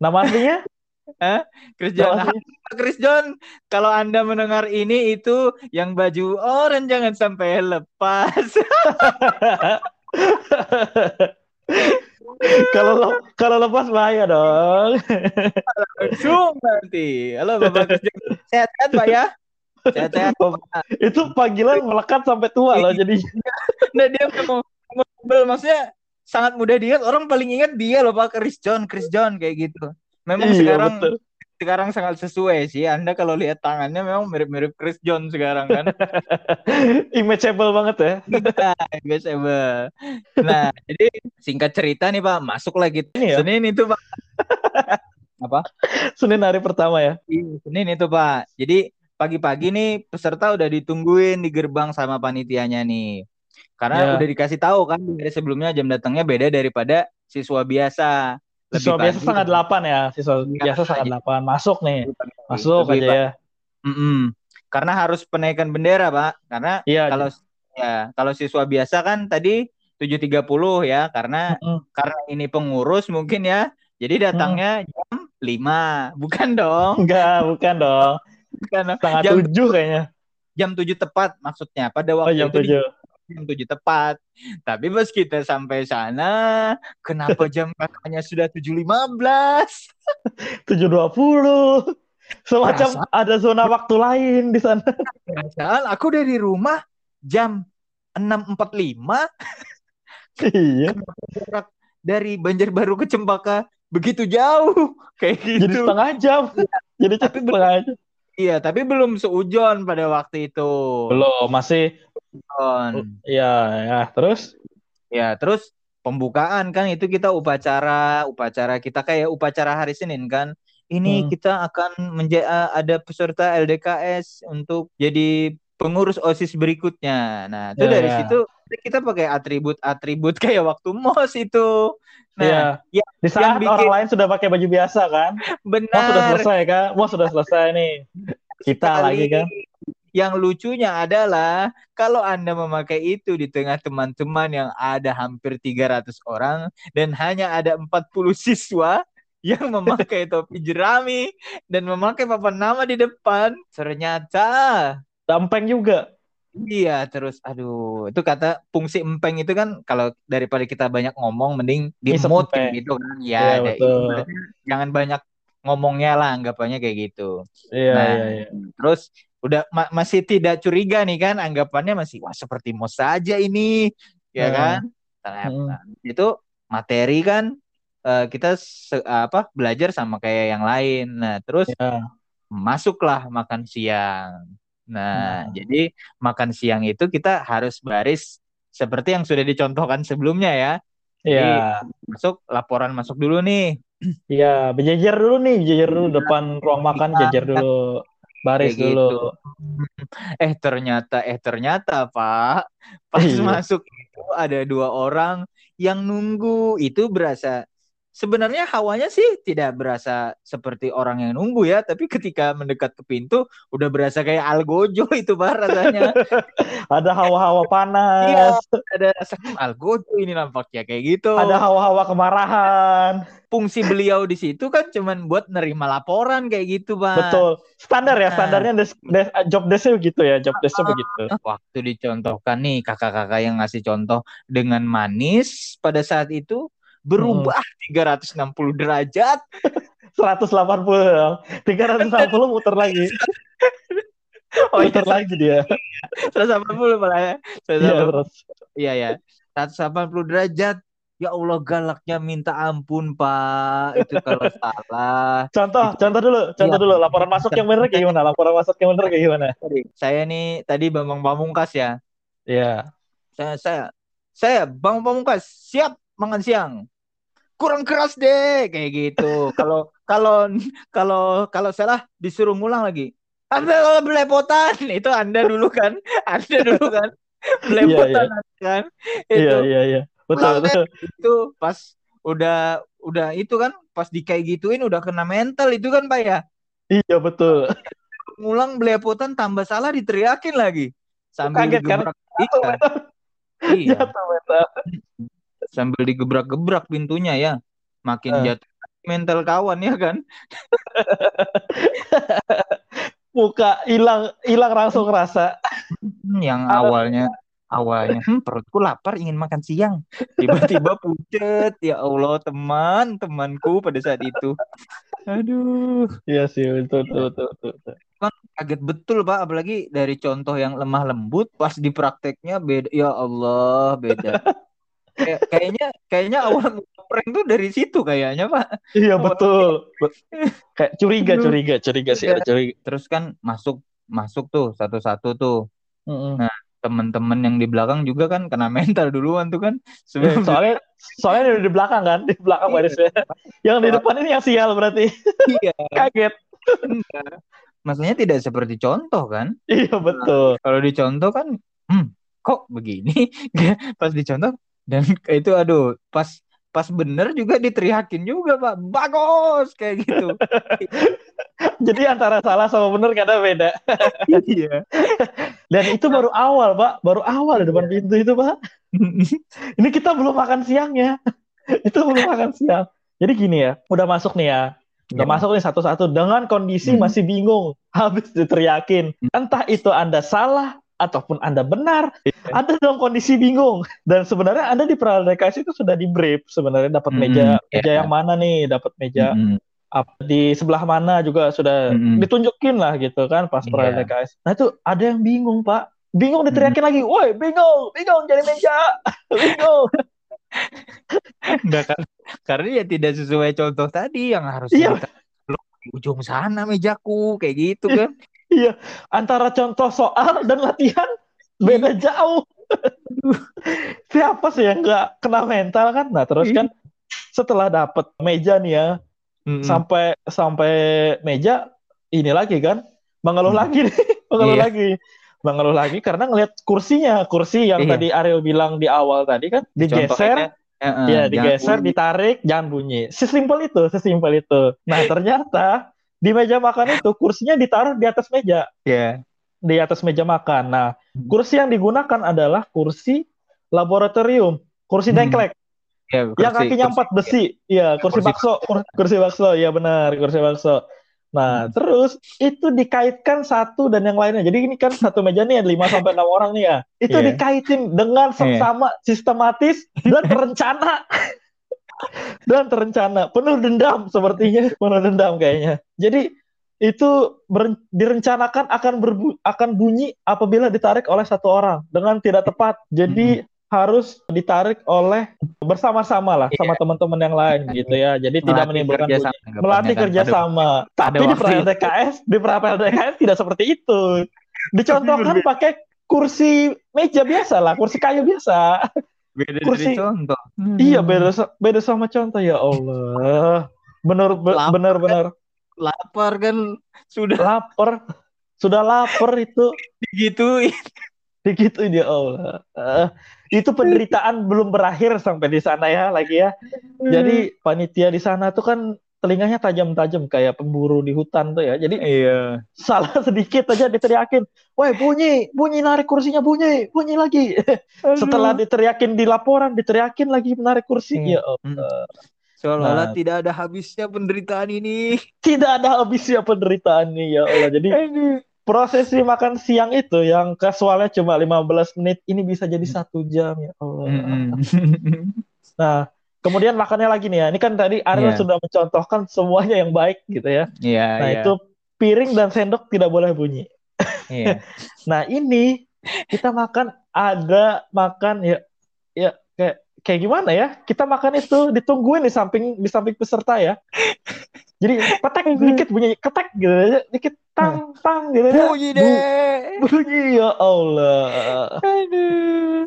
Speaker 2: Nama aslinya?
Speaker 1: Chris John. Chris John, kalau Anda mendengar ini itu yang baju oranye jangan sampai lepas.
Speaker 2: kalau le- kalau lepas bahaya dong.
Speaker 1: Langsung nanti. Halo Bapak. Sehat-sehat Pak ya? Sehat-sehat.
Speaker 2: Itu panggilan melekat sampai tua loh. Jadi
Speaker 1: Nah, dia memang maksudnya sangat mudah diingat. Orang paling ingat dia loh Pak Chris John, Chris John kayak gitu. Memang
Speaker 2: Iya,
Speaker 1: sekarang
Speaker 2: betul.
Speaker 1: Sekarang sangat sesuai sih. Anda kalau lihat tangannya memang mirip-mirip Chris John sekarang kan.
Speaker 2: imageable banget ya.
Speaker 1: Biasa Nah, jadi singkat cerita nih Pak, masuk lagi
Speaker 2: Ini ya.
Speaker 1: Senin itu Pak. Apa?
Speaker 2: Senin hari pertama ya.
Speaker 1: Iya, Senin itu Pak. Jadi pagi-pagi nih peserta udah ditungguin di gerbang sama panitianya nih. Karena
Speaker 2: Ya.
Speaker 1: udah dikasih tahu kan dari sebelumnya jam datangnya beda daripada siswa biasa. Lebih
Speaker 2: Siswa biasa
Speaker 1: pagi.
Speaker 2: setengah delapan ya. Siswa
Speaker 1: Iya,
Speaker 2: biasa setengah
Speaker 1: iya.
Speaker 2: delapan. Masuk nih.
Speaker 1: Lebih.
Speaker 2: Masuk
Speaker 1: Lebih
Speaker 2: aja
Speaker 1: pagi.
Speaker 2: ya.
Speaker 1: Mm-mm. Karena harus penaikan bendera Pak. Karena
Speaker 2: Iya.
Speaker 1: kalau ya kalau siswa biasa kan tadi 7.30 ya karena
Speaker 2: Mm-mm.
Speaker 1: karena ini pengurus mungkin ya. Jadi datangnya jam 5. Bukan dong.
Speaker 2: Enggak, bukan dong.
Speaker 1: Bukan.
Speaker 2: Setengah
Speaker 1: Jam
Speaker 2: tujuh kayaknya.
Speaker 1: jam 7 tepat maksudnya. Pada
Speaker 2: Oh
Speaker 1: waktu
Speaker 2: jam
Speaker 1: itu di
Speaker 2: tujuh.
Speaker 1: Jam 7 tepat. Tapi pas kita sampai sana, kenapa jam katanya sudah 7.15?
Speaker 2: Tujuh dua puluh. Semacam
Speaker 1: Perasaan-
Speaker 2: ada zona waktu lain di sana.
Speaker 1: Padahal aku dari rumah jam 6.45
Speaker 2: iya.
Speaker 1: jarak dari Banjarbaru ke Cempaka begitu jauh kayak
Speaker 2: Jadi
Speaker 1: gitu.
Speaker 2: setengah jam. Jadi
Speaker 1: Tapi
Speaker 2: setengah jam.
Speaker 1: Iya, tapi belum seujon pada waktu itu.
Speaker 2: Belum, masih.
Speaker 1: Seujon.
Speaker 2: Iya, ya. Terus?
Speaker 1: Ya, terus pembukaan kan itu kita upacara, upacara kita kayak upacara hari Senin kan. Ini
Speaker 2: Hmm.
Speaker 1: kita akan menja- ada peserta LDKS untuk jadi pengurus OSIS berikutnya. Nah, itu
Speaker 2: Ya,
Speaker 1: dari
Speaker 2: ya.
Speaker 1: situ kita pakai atribut-atribut kayak waktu MOS itu. Nah,
Speaker 2: Iya.
Speaker 1: ya,
Speaker 2: Di saat
Speaker 1: bikin-
Speaker 2: orang lain sudah pakai baju biasa kan? Mau sudah
Speaker 1: benar.
Speaker 2: selesai kan? Mau sudah selesai nih. Kita
Speaker 1: sekali.
Speaker 2: lagi kan?
Speaker 1: Yang lucunya adalah kalau Anda memakai itu di tengah teman-teman yang ada hampir 300 orang dan hanya ada 40 siswa yang memakai topi jerami dan memakai papan nama di depan, ternyata
Speaker 2: Dampeng juga.
Speaker 1: iya terus aduh itu kata fungsi empeng itu kan kalau daripada kita banyak ngomong mending di mute gitu kan
Speaker 2: Iya,
Speaker 1: ya ada-
Speaker 2: betul.
Speaker 1: ibaratnya jangan banyak ngomongnya lah anggapannya kayak gitu.
Speaker 2: Iya,
Speaker 1: Nah,
Speaker 2: iya, iya.
Speaker 1: Terus udah ma- masih tidak curiga nih kan anggapannya masih wah seperti mau saja ini ya
Speaker 2: Hmm.
Speaker 1: kan Ternyata. itu materi kan eh, kita se- apa belajar sama kayak yang lain nah terus
Speaker 2: Iya.
Speaker 1: masuklah makan siang nah
Speaker 2: Hmm.
Speaker 1: jadi makan siang itu kita harus baris seperti yang sudah dicontohkan sebelumnya ya
Speaker 2: Iya.
Speaker 1: masuk laporan masuk dulu nih
Speaker 2: Iya, berjejer dulu nih, berjejer dulu depan ruang makan, jejer dulu. Baris
Speaker 1: Kayak
Speaker 2: dulu.
Speaker 1: gitu. eh ternyata eh ternyata Pak pas
Speaker 2: Iya.
Speaker 1: masuk itu ada dua orang yang nunggu itu berasa sebenarnya hawanya sih tidak berasa seperti orang yang nunggu ya, tapi ketika mendekat ke pintu udah berasa kayak algojo itu pak rasanya.
Speaker 2: ada hawa-hawa panas.
Speaker 1: Iya, ada rasa algojo ini nampaknya kayak gitu.
Speaker 2: Ada hawa-hawa kemarahan.
Speaker 1: Fungsi beliau di situ kan cuman buat nerima laporan kayak gitu pak.
Speaker 2: Betul. Standar ya, nah. standarnya des, des, job desknya begitu ya, job desknya begitu.
Speaker 1: Waktu dicontohkan nih kakak-kakak yang ngasih contoh dengan manis pada saat itu berubah hmm. 360 derajat.
Speaker 2: 180 dong 360 muter lagi. Oh iya, muter iya, lagi dia.
Speaker 1: 180 malah ya. Iya iya ya 180 derajat. Ya Allah galaknya minta ampun Pak. Itu kalau salah.
Speaker 2: Contoh, itu, contoh dulu, contoh ya, dulu. Laporan masuk yang benar kayak gimana? Laporan masuk yang benar kayak gimana?
Speaker 1: Saya nih tadi Bambang Pamungkas ya.
Speaker 2: Iya.
Speaker 1: Saya saya saya Bambang Pamungkas siap makan siang kurang keras deh kayak gitu. Kalau kalau kalau kalau salah disuruh ngulang lagi. Anda belepotan itu Anda dulu kan, Anda dulu kan belepotan
Speaker 2: yeah,
Speaker 1: yeah. kan.
Speaker 2: Itu. Iya iya iya. Betul betul.
Speaker 1: Itu pas udah udah itu kan pas di kayak gituin udah kena mental itu kan Pak ya.
Speaker 2: Iya betul.
Speaker 1: Ngulang belepotan tambah salah diteriakin lagi. Sambil Kaget kan? Iya. Jatuh mental sambil digebrak-gebrak pintunya ya. Makin uh. jatuh mental kawan ya kan?
Speaker 2: Muka hilang hilang langsung rasa
Speaker 1: yang awalnya awalnya hm, perutku lapar ingin makan siang. Tiba-tiba pucet ya Allah teman temanku pada saat itu. Aduh.
Speaker 2: Iya sih betul betul betul, betul.
Speaker 1: kan kaget betul pak. Apalagi dari contoh yang lemah lembut pas di prakteknya beda ya Allah beda Kay kayaknya kayaknya awal prank tuh dari situ kayaknya pak.
Speaker 2: Iya betul. kayak curiga curiga curiga sih ada curiga.
Speaker 1: Terus kan masuk masuk tuh satu-satu tuh. Mm -hmm. nah teman-teman yang di belakang juga kan kena mental duluan tuh kan.
Speaker 2: Sebelum soalnya soalnya di belakang kan di belakang iya. barisnya yang di depan ini yang sial berarti. Iya. Kaget.
Speaker 1: Maksudnya tidak seperti contoh kan?
Speaker 2: Iya betul.
Speaker 1: Nah, kalau dicontoh kan hmm, kok begini? Pas dicontoh dan itu aduh pas pas bener juga diteriakin juga pak. Bagus kayak gitu.
Speaker 2: Jadi antara salah sama bener kadang beda. Iya. Dan itu baru awal pak. Baru awal di depan pintu itu pak. Ini kita belum makan siang ya itu belum makan siang. Jadi gini ya udah masuk nih ya. Udah ya. masuk nih satu-satu. Dengan kondisi hmm. masih bingung habis diteriakin. Entah itu anda salah ataupun Anda benar, yeah. Anda dalam kondisi bingung. Dan sebenarnya Anda di DKS itu sudah di brief sebenarnya dapat meja mm, meja yang mana nih, dapat meja mm. di sebelah mana juga sudah mm. ditunjukin lah gitu kan pas yeah. DKS. Nah itu ada yang bingung Pak, bingung diteriakin mm. lagi, woi bingung, bingung jadi meja, bingung.
Speaker 1: Enggak kan, karena ya tidak sesuai contoh tadi yang harus iya. di ujung sana mejaku kayak gitu kan.
Speaker 2: Iya, antara contoh soal dan latihan beda jauh. Siapa sih yang nggak kena mental kan? Nah terus kan setelah dapat meja nih ya, mm-hmm. sampai sampai meja ini lagi kan, mengeluh mm. lagi nih, mengeluh yeah. lagi, mengeluh lagi karena ngelihat kursinya, kursi yang yeah. tadi Ariel bilang di awal tadi kan digeser. Uh, ya digeser, ditarik, jangan bunyi. Sesimpel itu, sesimpel itu. Nah ternyata di meja makan itu kursinya ditaruh di atas meja.
Speaker 1: Iya. Yeah.
Speaker 2: Di atas meja makan. Nah, hmm. kursi yang digunakan adalah kursi laboratorium, kursi hmm. dengklek. Ya, kursi, yang kakinya empat besi. Iya, kursi, kursi bakso, kursi bakso. Iya benar, kursi bakso. Nah, hmm. terus itu dikaitkan satu dan yang lainnya. Jadi ini kan satu meja nih ada 5 sampai enam orang nih ya. Itu yeah. dikaitin dengan iya. sama yeah. sistematis dan terencana dan terencana penuh dendam sepertinya penuh dendam kayaknya. Jadi itu direncanakan akan berbu akan bunyi apabila ditarik oleh satu orang. Dengan tidak tepat jadi hmm. harus ditarik oleh bersama-sama lah yeah. sama teman-teman yang lain gitu ya. Jadi melatih tidak menimbulkan kerja bunyi. melatih kerjasama. Tapi di perahel DKS di DKS tidak seperti itu. Dicontohkan pakai kursi meja biasa lah kursi kayu biasa
Speaker 1: beda kursi. dari contoh.
Speaker 2: Hmm. Iya beda beda sama contoh ya Allah. Benar benar benar.
Speaker 1: Lapar kan sudah
Speaker 2: lapar. Sudah lapar itu
Speaker 1: digituin.
Speaker 2: Digituin ya Allah. Uh, itu penderitaan belum berakhir sampai di sana ya lagi ya. Jadi panitia di sana tuh kan telinganya tajam-tajam kayak pemburu di hutan tuh ya. Jadi
Speaker 1: Iya.
Speaker 2: salah sedikit aja diteriakin, "Woi, bunyi, bunyi narik kursinya bunyi, bunyi lagi." Setelah diteriakin di laporan, diteriakin lagi menarik kursi.
Speaker 1: Iya.
Speaker 2: Ya Allah.
Speaker 1: Seolah-olah
Speaker 2: Nah.
Speaker 1: tidak ada habisnya penderitaan ini.
Speaker 2: Tidak ada habisnya penderitaan nih ya Allah. Jadi
Speaker 1: Aduh.
Speaker 2: prosesi makan siang itu yang kasualnya cuma 15 menit ini bisa jadi satu jam ya Allah.
Speaker 1: Mm-mm.
Speaker 2: Nah, kemudian makannya lagi nih ya. Ini kan tadi Ariel
Speaker 1: Iya.
Speaker 2: sudah mencontohkan semuanya yang baik gitu ya.
Speaker 1: Iya,
Speaker 2: Nah,
Speaker 1: iya.
Speaker 2: itu piring dan sendok tidak boleh bunyi.
Speaker 1: Iya.
Speaker 2: Nah, ini kita makan ada makan ya ya kayak kayak gimana ya? Kita makan itu ditungguin di samping di samping peserta ya. Jadi petek dikit bunyi ketek gitu aja, dikit tang tang gitu aja.
Speaker 1: Bunyi
Speaker 2: Bu-
Speaker 1: deh.
Speaker 2: bunyi ya Allah.
Speaker 1: Aduh.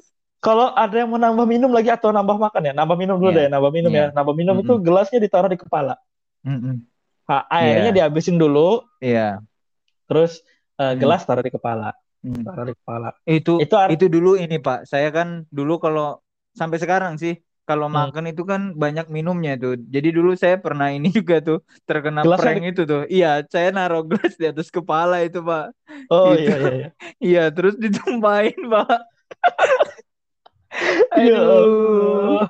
Speaker 2: Kalau ada yang mau nambah minum lagi atau nambah makan ya, nambah minum dulu
Speaker 1: Iya.
Speaker 2: deh, nambah minum
Speaker 1: Iya.
Speaker 2: ya. Nambah minum itu
Speaker 1: Mm-mm.
Speaker 2: gelasnya ditaruh di kepala.
Speaker 1: Mm-mm.
Speaker 2: Nah, airnya
Speaker 1: Iya.
Speaker 2: dihabisin dulu,
Speaker 1: Iya.
Speaker 2: terus eh,
Speaker 1: Hmm.
Speaker 2: gelas taruh di kepala,
Speaker 1: Mm.
Speaker 2: taruh di kepala.
Speaker 1: Itu
Speaker 2: Itu
Speaker 1: itu dulu ini Pak. Saya kan dulu kalau sampai sekarang sih kalau
Speaker 2: Hmm.
Speaker 1: makan itu kan banyak minumnya tuh. Jadi dulu saya pernah ini juga tuh terkena
Speaker 2: Gelasnya
Speaker 1: prank itu tuh. Iya, saya naruh gelas di atas kepala itu Pak.
Speaker 2: Oh
Speaker 1: Gitu.
Speaker 2: iya iya. iya.
Speaker 1: Iya, terus ditumpahin Pak.
Speaker 2: Ya
Speaker 1: Aduh.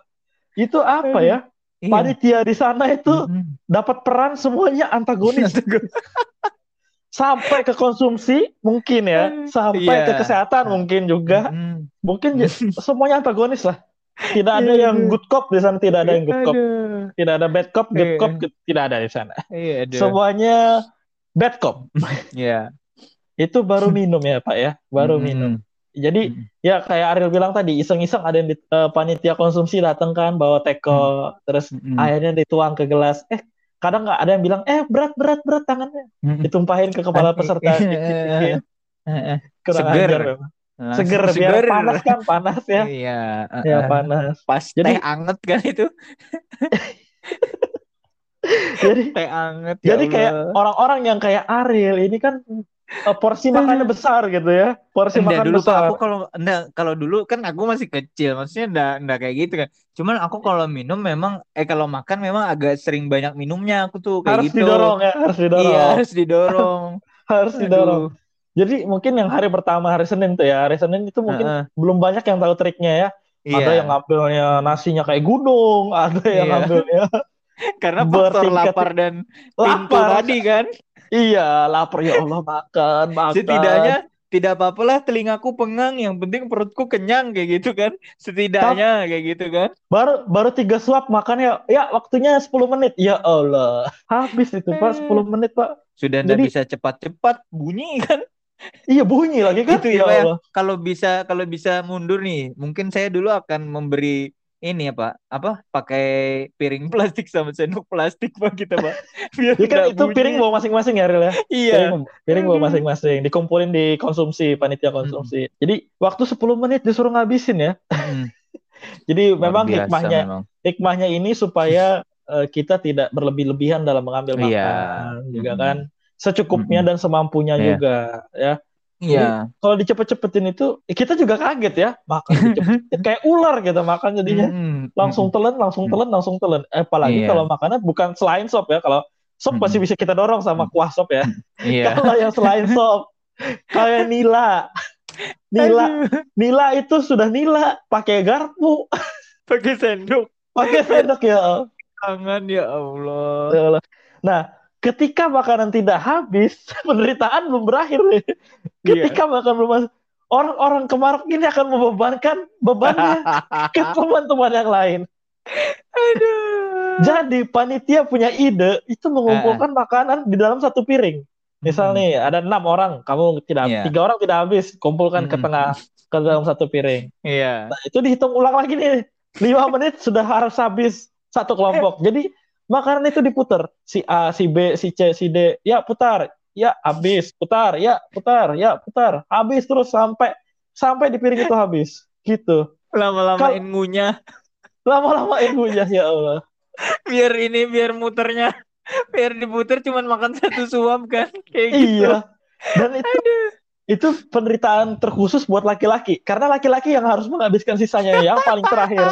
Speaker 2: Itu apa ya?
Speaker 1: Iya.
Speaker 2: Panitia di sana itu
Speaker 1: Mm-mm.
Speaker 2: dapat peran semuanya antagonis sampai ke konsumsi mungkin ya, sampai
Speaker 1: Iya.
Speaker 2: ke kesehatan mungkin juga.
Speaker 1: Mm-mm.
Speaker 2: Mungkin j- semuanya antagonis lah. Tidak ada
Speaker 1: Iya,
Speaker 2: yang
Speaker 1: iya.
Speaker 2: good cop di sana, tidak ada yang good cop.
Speaker 1: Aduh.
Speaker 2: Tidak ada bad cop, good
Speaker 1: Iya.
Speaker 2: cop tidak ada di sana.
Speaker 1: Iya, aduh.
Speaker 2: Semuanya bad cop.
Speaker 1: Iya.
Speaker 2: Itu baru minum ya, Pak ya. Baru
Speaker 1: Mm-mm.
Speaker 2: minum. Jadi
Speaker 1: Mm-mm.
Speaker 2: ya kayak Ariel bilang tadi, iseng-iseng ada yang di, eh, panitia konsumsi datang kan bawa teko, terus
Speaker 1: Mm-mm.
Speaker 2: airnya dituang ke gelas. Eh, kadang nggak ada yang bilang, "Eh, berat berat berat tangannya."
Speaker 1: Mm-mm.
Speaker 2: Ditumpahin ke kepala peserta. dikit-dikit.
Speaker 1: Heeh.
Speaker 2: Kurang
Speaker 1: Seger.
Speaker 2: ajar memang.
Speaker 1: Langsung
Speaker 2: Seger biar
Speaker 1: seger.
Speaker 2: panas kan, panas ya.
Speaker 1: Iya,
Speaker 2: Ya
Speaker 1: heeh.
Speaker 2: panas.
Speaker 1: Pas
Speaker 2: Jadi-
Speaker 1: teh anget kan itu,
Speaker 2: Jadi
Speaker 1: teh anget ya
Speaker 2: jadi kayak
Speaker 1: Allah.
Speaker 2: orang-orang yang kayak Ariel ini kan porsi makannya besar gitu ya. Porsi
Speaker 1: Enggak
Speaker 2: makan
Speaker 1: dulu Pak,
Speaker 2: besar.
Speaker 1: aku kalau enggak kalau dulu kan aku masih kecil, maksudnya enggak enggak kayak gitu kan. Cuman aku kalau minum memang eh kalau makan memang agak sering banyak minumnya aku tuh kayak
Speaker 2: harus
Speaker 1: gitu.
Speaker 2: didorong ya, harus didorong.
Speaker 1: Iya, harus didorong.
Speaker 2: harus didorong.
Speaker 1: Aduh.
Speaker 2: Jadi mungkin yang hari pertama hari Senin tuh ya, hari Senin itu mungkin
Speaker 1: Heeh.
Speaker 2: belum banyak yang tahu triknya ya.
Speaker 1: Iya.
Speaker 2: Ada yang ngambilnya nasinya kayak gunung, ada yang
Speaker 1: Iya.
Speaker 2: ngambilnya
Speaker 1: Karena faktor lapar dan pintu
Speaker 2: lapar.
Speaker 1: tadi kan.
Speaker 2: Iya, lapar ya Allah makan, makan.
Speaker 1: Setidaknya tidak apa-apalah telingaku pengang, yang penting perutku kenyang kayak gitu kan. Setidaknya kayak gitu kan.
Speaker 2: baru baru tiga suap makannya ya waktunya 10 menit. Ya Allah. Habis itu Pak 10 menit Pak.
Speaker 1: Sudah
Speaker 2: Jadi-
Speaker 1: bisa cepat-cepat bunyi kan.
Speaker 2: Iya bunyi lagi kan?
Speaker 1: Itu ya,
Speaker 2: ya
Speaker 1: ya.
Speaker 2: Allah.
Speaker 1: Kalau bisa kalau bisa mundur nih, mungkin saya dulu akan memberi ini ya Pak, apa pakai piring plastik sama sendok plastik Pak kita Pak. Biar
Speaker 2: Ya kan itu
Speaker 1: bunyi.
Speaker 2: piring bawa masing-masing ya Ril ya.
Speaker 1: Iya.
Speaker 2: Piring, piring bawa masing-masing, dikumpulin di konsumsi panitia konsumsi. Jadi waktu 10 menit disuruh ngabisin ya.
Speaker 1: Mm-mm.
Speaker 2: Jadi
Speaker 1: Luar
Speaker 2: memang
Speaker 1: biasa
Speaker 2: hikmahnya
Speaker 1: memang.
Speaker 2: hikmahnya ini supaya eh, kita tidak berlebih-lebihan dalam mengambil
Speaker 1: Iya.
Speaker 2: makan, juga
Speaker 1: Mm-mm.
Speaker 2: kan secukupnya
Speaker 1: Mm-mm.
Speaker 2: dan semampunya
Speaker 1: Iya.
Speaker 2: juga ya.
Speaker 1: Iya.
Speaker 2: Kalau dicepet-cepetin itu eh, kita juga kaget ya, makan kayak ular gitu makan jadinya.
Speaker 1: Mm-mm.
Speaker 2: Langsung telan, langsung
Speaker 1: Mm.
Speaker 2: telan, langsung telan. Eh, Apalagi
Speaker 1: Iya.
Speaker 2: kalau makannya bukan selain sop ya. Kalau sop
Speaker 1: Mm-mm.
Speaker 2: masih bisa kita dorong sama kuah sop ya.
Speaker 1: Iya.
Speaker 2: Kalau yang selain sop kayak nila. Nila, nila itu sudah nila pakai garpu,
Speaker 1: Pakai sendok
Speaker 2: pakai sendok ya.
Speaker 1: tangan ya Allah.
Speaker 2: Nah, ketika makanan tidak habis, penderitaan belum berakhir nih. Ketika makan belum orang-orang kemaruk ini akan membebankan bebannya ke teman-teman yang lain.
Speaker 1: Aduh.
Speaker 2: Jadi panitia punya ide itu mengumpulkan makanan di dalam satu piring. Misal
Speaker 1: Hmm.
Speaker 2: nih ada enam orang, kamu tidak
Speaker 1: Iya.
Speaker 2: tiga orang tidak habis, kumpulkan ke
Speaker 1: Hmm.
Speaker 2: tengah ke dalam satu piring.
Speaker 1: Iya.
Speaker 2: Nah, itu dihitung ulang lagi nih. Lima menit sudah harus habis satu kelompok. Jadi makanan itu diputar. Si A, si B, si C, si D. Ya putar. Ya habis. Putar. Ya putar. Ya putar. Habis terus sampai sampai di piring itu habis. Gitu.
Speaker 1: Lama-lamain ngunyah
Speaker 2: Lama-lama ibunya ya Allah.
Speaker 1: biar ini biar muternya biar diputer cuman makan satu suap kan kayak gitu.
Speaker 2: Iya. Dan itu itu penderitaan terkhusus buat laki-laki karena laki-laki yang harus menghabiskan sisanya yang paling terakhir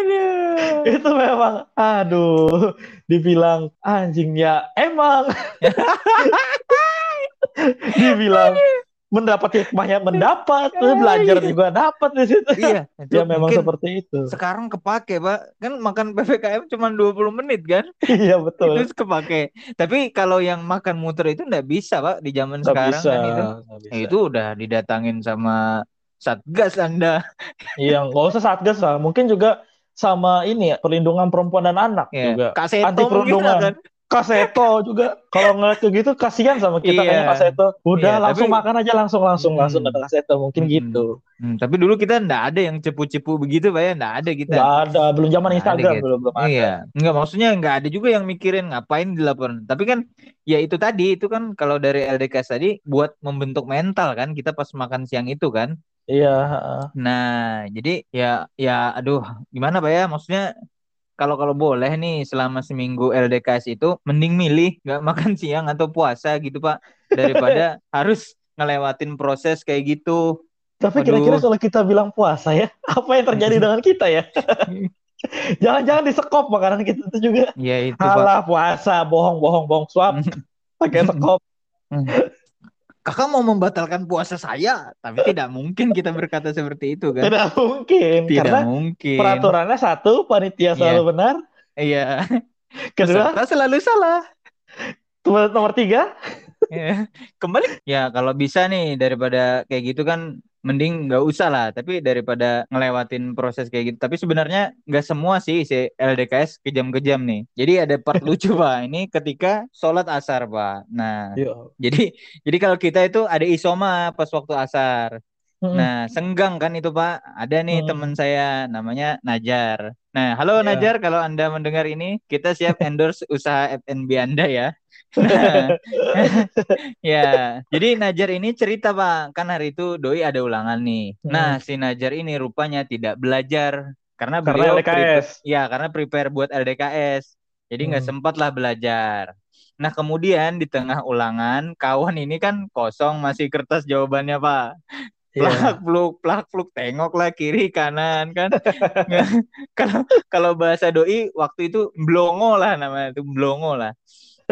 Speaker 1: Aduh.
Speaker 2: itu memang aduh dibilang anjing ya emang dibilang mendapat hikmahnya mendapat belajar juga dapat di situ
Speaker 1: Iya, itu
Speaker 2: ya memang seperti itu
Speaker 1: sekarang kepake, Pak. Kan makan PPKM cuma 20 menit kan?
Speaker 2: iya betul
Speaker 1: Itu kepake. Tapi kalau yang makan muter itu nggak bisa, Pak, di zaman
Speaker 2: Nggak
Speaker 1: sekarang
Speaker 2: bisa,
Speaker 1: kan itu.
Speaker 2: nggak bisa.
Speaker 1: Itu udah didatangin sama Satgas Anda.
Speaker 2: Iya, nggak usah satgas lah. Mungkin juga sama ini ya, perlindungan perempuan dan anak
Speaker 1: Ya.
Speaker 2: juga.
Speaker 1: Kak Seto
Speaker 2: Anti
Speaker 1: mungkin
Speaker 2: perundungan.
Speaker 1: kan?
Speaker 2: Kaseto juga. Kalau ngeliat kayak gitu kasihan sama kita
Speaker 1: Iya.
Speaker 2: kayak Kaseto. Udah
Speaker 1: Iya,
Speaker 2: langsung
Speaker 1: tapi-
Speaker 2: makan aja langsung langsung
Speaker 1: Hmm.
Speaker 2: langsung ada Kaseto mungkin
Speaker 1: Hmm.
Speaker 2: gitu.
Speaker 1: Hmm, tapi dulu kita nggak ada yang cepu-cepu begitu, Pak ya. Nggak ada kita.
Speaker 2: Nggak ada, belum zaman Instagram
Speaker 1: gitu.
Speaker 2: belum belum ada.
Speaker 1: Iya, nggak maksudnya nggak ada juga yang mikirin ngapain di laporan. Tapi kan ya itu tadi itu kan kalau dari LDKS tadi buat membentuk mental kan kita pas makan siang itu kan.
Speaker 2: Iya, heeh.
Speaker 1: Nah, jadi ya ya aduh gimana Pak ya? Maksudnya kalau kalau boleh nih selama seminggu LDKS itu mending milih nggak makan siang atau puasa gitu Pak daripada harus ngelewatin proses kayak gitu.
Speaker 2: Tapi kira-kira kalau kita bilang puasa ya, apa yang terjadi dengan kita ya? Jangan-jangan disekop makanan kita itu juga.
Speaker 1: Ya itu Pak.
Speaker 2: Alah puasa, bohong, bohong, bohong, swab, pakai sekop.
Speaker 1: Kakak mau membatalkan puasa saya, tapi tidak mungkin kita berkata seperti itu kan?
Speaker 2: Tidak mungkin,
Speaker 1: Tidak
Speaker 2: karena
Speaker 1: mungkin.
Speaker 2: peraturannya satu, panitia selalu benar.
Speaker 1: Iya.
Speaker 2: Kedua,
Speaker 1: Peserta selalu salah.
Speaker 2: nomor tiga,
Speaker 1: Ya. Kembali. Ya kalau bisa nih daripada kayak gitu kan mending nggak usah lah. Tapi daripada ngelewatin proses kayak gitu. Tapi sebenarnya nggak semua sih si LDKS kejam-kejam nih. Jadi ada part lucu pak. Ini ketika sholat asar pak. Nah
Speaker 2: Yo.
Speaker 1: jadi jadi kalau kita itu ada isoma pas waktu asar.
Speaker 2: Mm-mm.
Speaker 1: Nah, senggang kan itu Pak. Ada nih
Speaker 2: Hmm.
Speaker 1: teman saya namanya Najar. Nah, halo
Speaker 2: Iya.
Speaker 1: Najar, kalau Anda mendengar ini, kita siap endorse usaha FNB Anda ya. Nah, ya, jadi Najar ini cerita Pak, kan hari itu doi ada ulangan nih.
Speaker 2: Hmm.
Speaker 1: Nah, si Najar ini rupanya tidak belajar karena
Speaker 2: Karena
Speaker 1: beliau
Speaker 2: LDKS.
Speaker 1: prepare- ya, karena prepare buat LDKS. Jadi nggak
Speaker 2: Hmm.
Speaker 1: sempat lah belajar. Nah, kemudian di tengah ulangan, kawan ini kan kosong masih kertas jawabannya, Pak. Plak pluk plak pluk tengok lah kiri kanan kan. Kalau kalau bahasa doi waktu itu blongo lah namanya itu blongo lah.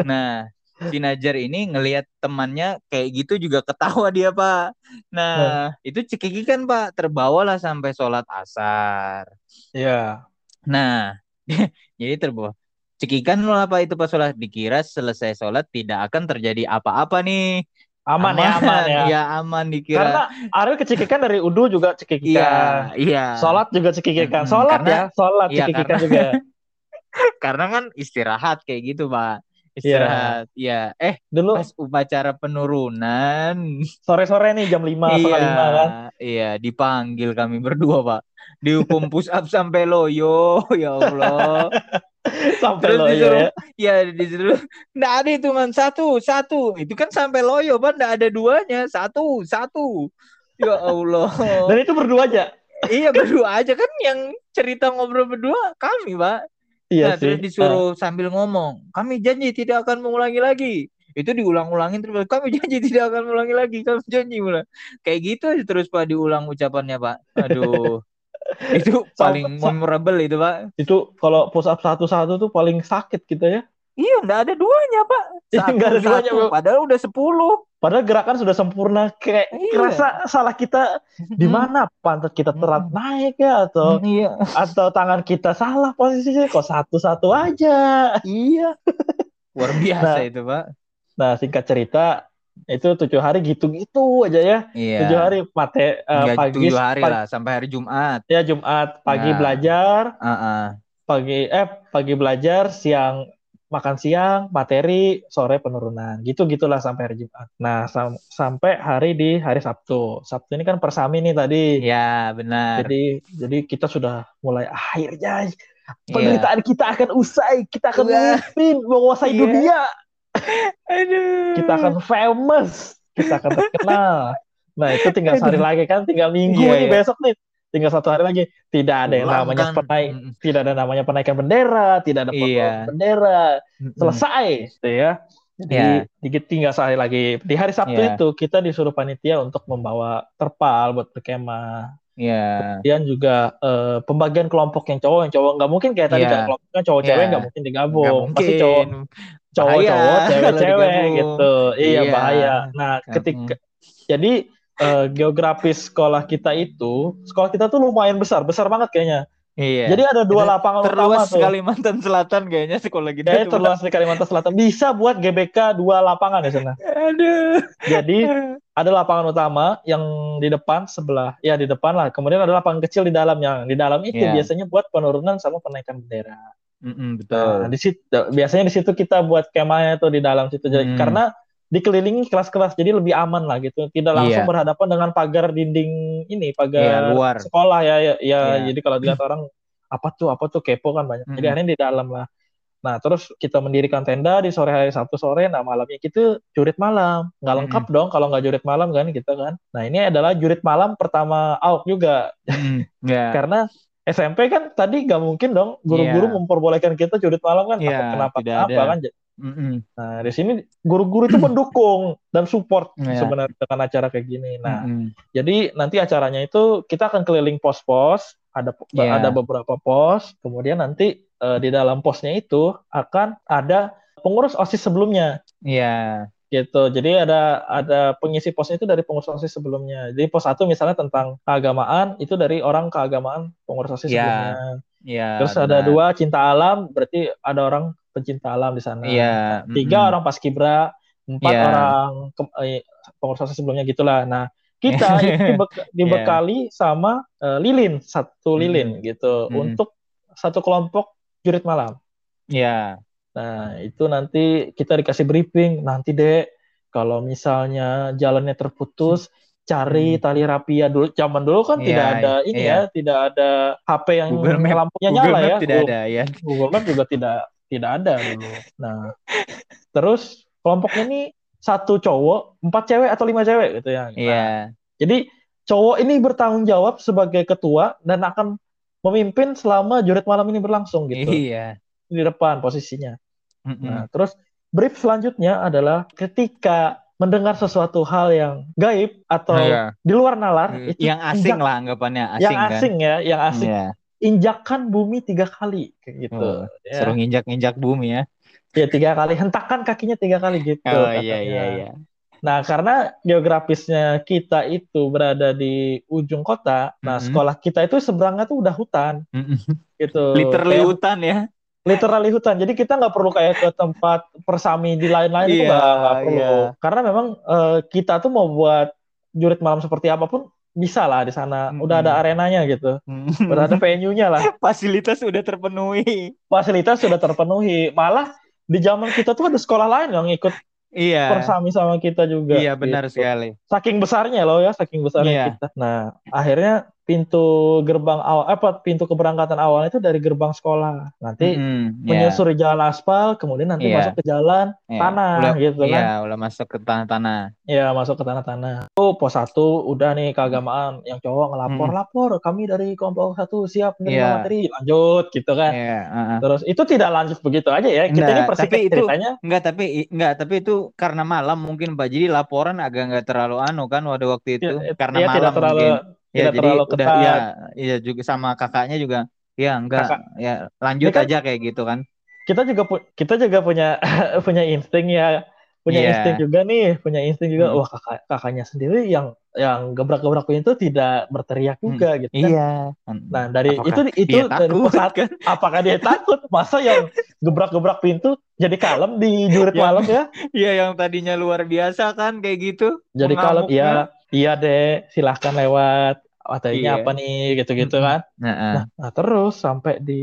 Speaker 1: Nah si Najar ini ngelihat temannya kayak gitu juga ketawa dia pak. Nah itu cekiki kan pak. Terbawa lah sampai sholat asar.
Speaker 2: Iya.
Speaker 1: nah jadi terbawa. Cekikan lah pak itu pas sholat. Dikira selesai sholat tidak akan terjadi apa-apa nih
Speaker 2: Aman, ya, aman ya.
Speaker 1: ya aman dikira
Speaker 2: Karena Ariel kecekikan dari udu juga
Speaker 1: Iya,
Speaker 2: cekikikan.
Speaker 1: iya.
Speaker 2: Sholat juga cekikikan. Sholat
Speaker 1: karena-
Speaker 2: ya, sholat
Speaker 1: iya,
Speaker 2: cekikikan
Speaker 1: karena-
Speaker 2: juga.
Speaker 1: Karena kan istirahat kayak gitu, Pak. Istirahat. Iya. Eh,
Speaker 2: Dulu
Speaker 1: pas upacara penurunan.
Speaker 2: sore-sore nih jam 5
Speaker 1: iya.
Speaker 2: setengah lima kan.
Speaker 1: Iya, dipanggil kami berdua, Pak. Dihukum push up sampai loyo, ya Allah.
Speaker 2: Sampai
Speaker 1: Terus
Speaker 2: loyo
Speaker 1: disuruh,
Speaker 2: ya.
Speaker 1: ya disuruh, nggak ada hitungan satu, satu. Itu kan sampai loyo, Pak, nggak ada duanya. Satu, satu. Ya Allah.
Speaker 2: Dan itu berdua aja.
Speaker 1: iya, berdua aja kan yang cerita ngobrol berdua kami, Pak.
Speaker 2: Iya
Speaker 1: Nah,
Speaker 2: sih.
Speaker 1: terus disuruh sambil ngomong, kami janji tidak akan mengulangi lagi. Itu diulang-ulangin terus, kami janji tidak akan mengulangi lagi, kami janji ulang. Kayak gitu terus Pak diulang ucapannya Pak. Aduh, itu paling memorable itu Pak.
Speaker 2: Itu kalau push up satu-satu tuh paling sakit kita ya.
Speaker 1: Iya, nggak ada duanya Pak.
Speaker 2: Iya,
Speaker 1: Satu,
Speaker 2: nggak ada duanya,
Speaker 1: satu, padahal udah sepuluh.
Speaker 2: Padahal gerakan sudah sempurna. Kayak
Speaker 1: Iya.
Speaker 2: kerasa salah kita di mana pantat kita terat
Speaker 1: Hmm.
Speaker 2: naik ya atau
Speaker 1: Iya,
Speaker 2: atau tangan kita salah posisinya kok satu-satu aja.
Speaker 1: iya. Luar biasa
Speaker 2: Nah.
Speaker 1: itu Pak.
Speaker 2: Nah, singkat cerita itu tujuh hari gitu-gitu aja ya.
Speaker 1: Iya.
Speaker 2: Tujuh hari mate
Speaker 1: Nggak
Speaker 2: pagi
Speaker 1: tujuh hari
Speaker 2: pag-
Speaker 1: lah sampai hari Jumat.
Speaker 2: ya Jumat pagi
Speaker 1: Nah.
Speaker 2: belajar,
Speaker 1: Heeh.
Speaker 2: pagi eh pagi belajar, siang makan siang, materi, sore penurunan. Gitu gitulah sampai hari Jumat. Nah, sam- sampai hari di hari Sabtu. Sabtu ini kan persami nih tadi.
Speaker 1: Ya, benar.
Speaker 2: Jadi jadi kita sudah mulai akhirnya penderitaan kita akan usai, kita akan
Speaker 1: Wah.
Speaker 2: memimpin, menguasai
Speaker 1: Iya.
Speaker 2: dunia.
Speaker 1: Aduh.
Speaker 2: kita akan famous, kita akan terkenal. Nah itu tinggal sehari lagi kan, tinggal minggu
Speaker 1: Iya,
Speaker 2: nih
Speaker 1: iya.
Speaker 2: besok nih, tinggal satu hari lagi. Tidak ada yang namanya
Speaker 1: kan.
Speaker 2: penaik, tidak ada namanya penaikan bendera, tidak ada
Speaker 1: Iya.
Speaker 2: penurunan bendera. Selesai, gitu ya. Jadi dikit tinggal sehari lagi. Di hari Sabtu
Speaker 1: Ya.
Speaker 2: itu kita disuruh panitia untuk membawa terpal buat berkemah.
Speaker 1: Iya.
Speaker 2: Kemudian juga eh, pembagian kelompok yang cowok yang cowok nggak mungkin kayak tadi
Speaker 1: Iya.
Speaker 2: kan kelompok kan cowok cewek
Speaker 1: Iya.
Speaker 2: nggak mungkin digabung. Pasti cowok
Speaker 1: mungkin. Bahaya
Speaker 2: cowok cewek
Speaker 1: kalau
Speaker 2: cewek
Speaker 1: digabung.
Speaker 2: gitu. Iya
Speaker 1: Iya.
Speaker 2: bahaya. Nah ketika jadi eh, geografis sekolah kita itu sekolah kita tuh lumayan besar besar banget kayaknya.
Speaker 1: Iya.
Speaker 2: Jadi ada dua
Speaker 1: Ada
Speaker 2: lapangan utama
Speaker 1: terluas
Speaker 2: tuh.
Speaker 1: Kalimantan Selatan kayaknya sekolah kita
Speaker 2: Kayaknya terluas di Kalimantan Selatan. Bisa buat GBK dua lapangan di sana.
Speaker 1: Aduh.
Speaker 2: Jadi ada lapangan utama yang di depan sebelah, ya di depan lah. Kemudian ada lapangan kecil di dalamnya. Di dalam itu
Speaker 1: Iya.
Speaker 2: biasanya buat penurunan sama penaikan bendera.
Speaker 1: Mm-mm,
Speaker 2: Nah,
Speaker 1: betul.
Speaker 2: di situ biasanya di situ kita buat kemahnya tuh di dalam situ. Jadi
Speaker 1: Hmm.
Speaker 2: karena dikelilingi kelas-kelas jadi lebih aman lah gitu. Tidak langsung
Speaker 1: Iya.
Speaker 2: berhadapan dengan pagar dinding ini, pagar
Speaker 1: Iya, luar.
Speaker 2: sekolah ya ya, ya.
Speaker 1: Iya.
Speaker 2: jadi kalau dilihat orang apa tuh apa tuh kepo kan banyak. Jadi
Speaker 1: Mm-mm.
Speaker 2: akhirnya di dalam lah. Nah, terus kita mendirikan tenda di sore hari Sabtu sore. Nah, malamnya kita jurit malam. Nggak lengkap dong kalau nggak jurit malam kan kita kan. Nah, ini adalah jurit malam pertama AUK juga.
Speaker 1: Mm, ya.
Speaker 2: Karena SMP kan tadi nggak mungkin dong guru-guru
Speaker 1: Iya.
Speaker 2: memperbolehkan kita jurit malam kan. Takut kenapa
Speaker 1: tidak
Speaker 2: kenapa
Speaker 1: ada.
Speaker 2: kan.
Speaker 1: Mm-mm.
Speaker 2: Nah, di sini guru-guru itu mendukung dan support
Speaker 1: Iya.
Speaker 2: sebenarnya dengan acara kayak gini. Nah,
Speaker 1: Mm-mm.
Speaker 2: jadi nanti acaranya itu kita akan keliling pos-pos, ada
Speaker 1: Iya.
Speaker 2: ada beberapa pos, kemudian nanti eh, di dalam posnya itu akan ada pengurus OSIS sebelumnya
Speaker 1: Iya.
Speaker 2: Gitu. Jadi ada ada pengisi posnya itu dari pengurus OSIS sebelumnya. Jadi pos satu misalnya tentang keagamaan itu dari orang keagamaan pengurus OSIS
Speaker 1: Iya.
Speaker 2: sebelumnya.
Speaker 1: Iya.
Speaker 2: Terus ada
Speaker 1: benar.
Speaker 2: dua cinta alam, berarti ada orang pencinta alam di sana.
Speaker 1: Iya.
Speaker 2: Tiga
Speaker 1: mm-mm.
Speaker 2: orang paskibra, empat
Speaker 1: Iya.
Speaker 2: orang ke- eh, pengurus OSIS sebelumnya gitulah. Nah, kita itu dibek- dibekali sama eh, lilin, satu lilin gitu
Speaker 1: Mm-mm.
Speaker 2: untuk satu kelompok jurit malam.
Speaker 1: Iya.
Speaker 2: Nah, itu nanti kita dikasih briefing, nanti Dek, kalau misalnya jalannya terputus, cari
Speaker 1: Hmm.
Speaker 2: tali rapia dulu. Zaman dulu kan
Speaker 1: Iya,
Speaker 2: tidak ada ini
Speaker 1: iya.
Speaker 2: ya, tidak ada HP yang
Speaker 1: Google Map.
Speaker 2: lampunya
Speaker 1: Google
Speaker 2: nyala
Speaker 1: Map
Speaker 2: ya.
Speaker 1: tidak
Speaker 2: Google-
Speaker 1: ada ya.
Speaker 2: Google Map juga tidak tidak ada dulu. Nah, terus kelompoknya ini satu cowok, empat cewek atau lima cewek gitu ya. Nah,
Speaker 1: Iya.
Speaker 2: jadi cowok ini bertanggung jawab sebagai ketua dan akan memimpin selama jurit malam ini berlangsung gitu
Speaker 1: Iya.
Speaker 2: di depan posisinya.
Speaker 1: Mm-mm.
Speaker 2: Nah, terus brief selanjutnya adalah ketika mendengar sesuatu hal yang gaib atau
Speaker 1: Iya.
Speaker 2: di luar nalar
Speaker 1: Mm,
Speaker 2: itu
Speaker 1: yang asing
Speaker 2: injak-
Speaker 1: lah anggapannya asing
Speaker 2: yang
Speaker 1: kan.
Speaker 2: asing ya, yang asing
Speaker 1: Iya.
Speaker 2: injakan bumi tiga kali kayak gitu.
Speaker 1: Oh,
Speaker 2: Ya.
Speaker 1: Suruh nginjak-nginjak bumi ya.
Speaker 2: Ya tiga kali, hentakan kakinya tiga kali gitu.
Speaker 1: Oh
Speaker 2: katanya.
Speaker 1: iya iya iya.
Speaker 2: Nah karena geografisnya kita itu berada di ujung kota, nah
Speaker 1: Mhm.
Speaker 2: sekolah kita itu seberangnya tuh udah hutan
Speaker 1: Mm-mm.
Speaker 2: gitu.
Speaker 1: Literally
Speaker 2: Kayak
Speaker 1: hutan ya.
Speaker 2: Literally hutan. Jadi kita nggak perlu kayak ke tempat persami di lain-lain itu
Speaker 1: Iya,
Speaker 2: nggak perlu.
Speaker 1: iya.
Speaker 2: Karena memang eh, kita tuh mau buat jurit malam seperti apa pun bisa lah di sana. Udah ada arenanya gitu. Udah ada venue-nya lah.
Speaker 1: Fasilitas sudah terpenuhi.
Speaker 2: Fasilitas sudah terpenuhi. Malah di zaman kita tuh ada sekolah lain yang ikut
Speaker 1: Iya.
Speaker 2: persami sama kita juga.
Speaker 1: Iya benar
Speaker 2: gitu.
Speaker 1: sekali.
Speaker 2: Saking besarnya loh ya, saking besarnya
Speaker 1: Iya.
Speaker 2: kita. Nah, akhirnya pintu gerbang awal apa pintu keberangkatan awal itu dari gerbang sekolah. Nanti
Speaker 1: Mm-mm, iya.
Speaker 2: menyusuri jalan aspal, kemudian nanti
Speaker 1: Iya.
Speaker 2: masuk ke jalan
Speaker 1: Iya.
Speaker 2: tanah
Speaker 1: Udah-
Speaker 2: gitu kan.
Speaker 1: Iya, udah masuk ke tanah-tanah.
Speaker 2: Ya masuk ke tanah-tanah. Oh, pos satu udah nih keagamaan yang cowok ngelapor
Speaker 1: Mm.
Speaker 2: lapor kami dari kelompok satu siap menerima
Speaker 1: Iya.
Speaker 2: materi lanjut gitu kan.
Speaker 1: Iya, heeh.
Speaker 2: Terus itu tidak lanjut begitu aja ya. Kita ini
Speaker 1: tapi itu-
Speaker 2: ceritanya.
Speaker 1: Enggak, tapi enggak, tapi itu karena malam mungkin Pak. Jadi laporan agak enggak terlalu anu kan pada waktu itu
Speaker 2: Ya,
Speaker 1: karena
Speaker 2: ya,
Speaker 1: malam
Speaker 2: tidak terlalu
Speaker 1: mungkin. Ya, jadi
Speaker 2: terlalu
Speaker 1: udah
Speaker 2: ketat.
Speaker 1: ya, ya juga sama kakaknya juga. Ya, enggak,
Speaker 2: Kakak.
Speaker 1: ya lanjut
Speaker 2: Ini kan-
Speaker 1: aja kayak gitu kan.
Speaker 2: kita juga kita juga punya punya insting ya punya
Speaker 1: Iya.
Speaker 2: insting juga nih punya insting juga
Speaker 1: Hmm.
Speaker 2: wah kakak kakaknya sendiri yang yang gebrak-gebrak pintu tidak berteriak juga gitu kan.
Speaker 1: Iya.
Speaker 2: nah dari
Speaker 1: Apakah
Speaker 2: itu itu dari
Speaker 1: takut
Speaker 2: pusat
Speaker 1: kan?
Speaker 2: apakah dia takut masa yang gebrak-gebrak pintu jadi kalem di jurit malam ya
Speaker 1: Iya, yang tadinya luar biasa kan kayak gitu.
Speaker 2: jadi kalem
Speaker 1: Mengamuknya.
Speaker 2: Iya iya deh silahkan lewat materinya
Speaker 1: Iya.
Speaker 2: apa nih gitu-gitu kan
Speaker 1: Nah, ah.
Speaker 2: Nah, terus sampai di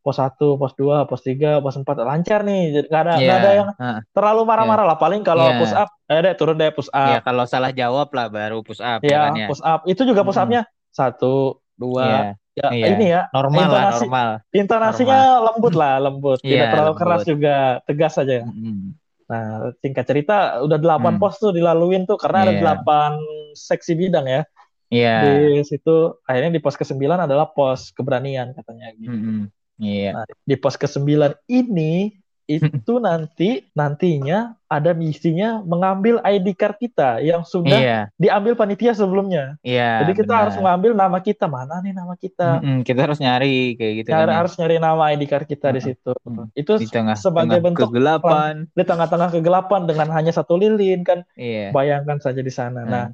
Speaker 2: pos 1, pos 2, pos 3, pos 4 lancar nih. Jadi nggak ada
Speaker 1: Iya.
Speaker 2: nggak ada yang
Speaker 1: ah.
Speaker 2: terlalu marah-marah lah. Paling kalau
Speaker 1: Iya.
Speaker 2: push up, eh deh turun deh push
Speaker 1: Ya
Speaker 2: up.
Speaker 1: kalau salah jawab lah baru push up ya
Speaker 2: Ya,
Speaker 1: ya.
Speaker 2: push up. Itu juga push up-nya satu, dua.
Speaker 1: Iya,
Speaker 2: Ya,
Speaker 1: Iya.
Speaker 2: ini ya.
Speaker 1: normal lah,
Speaker 2: Intonasi-
Speaker 1: normal.
Speaker 2: Intonasinya lembut lah, lembut. Tidak
Speaker 1: Iya,
Speaker 2: terlalu keras
Speaker 1: lembut.
Speaker 2: juga, tegas saja.
Speaker 1: Mm-mm.
Speaker 2: Nah, singkat cerita udah 8
Speaker 1: Hmm.
Speaker 2: pos tuh dilaluin tuh karena ada
Speaker 1: Iya.
Speaker 2: 8 seksi bidang ya.
Speaker 1: Iya.
Speaker 2: Di situ akhirnya di pos ke-9 adalah pos keberanian katanya gitu.
Speaker 1: Mm-mm. Iya.
Speaker 2: Nah, di pos ke-9 ini itu nanti nantinya ada misinya mengambil ID card kita yang sudah
Speaker 1: Iya,
Speaker 2: diambil panitia sebelumnya.
Speaker 1: iya,
Speaker 2: Jadi kita
Speaker 1: benar.
Speaker 2: harus mengambil nama kita mana nih nama kita.
Speaker 1: Mm-mm, kita harus nyari kayak gitu
Speaker 2: Nyari-
Speaker 1: kan ya.
Speaker 2: harus nyari nama ID card kita di
Speaker 1: Mm-mm.
Speaker 2: situ.
Speaker 1: Mm.
Speaker 2: Itu
Speaker 1: Di tengah
Speaker 2: sebagai
Speaker 1: tengah
Speaker 2: bentuk
Speaker 1: kegelapan.
Speaker 2: di tengah-tengah kegelapan dengan hanya satu lilin kan.
Speaker 1: Iya.
Speaker 2: Bayangkan saja di sana.
Speaker 1: Hmm.
Speaker 2: Nah,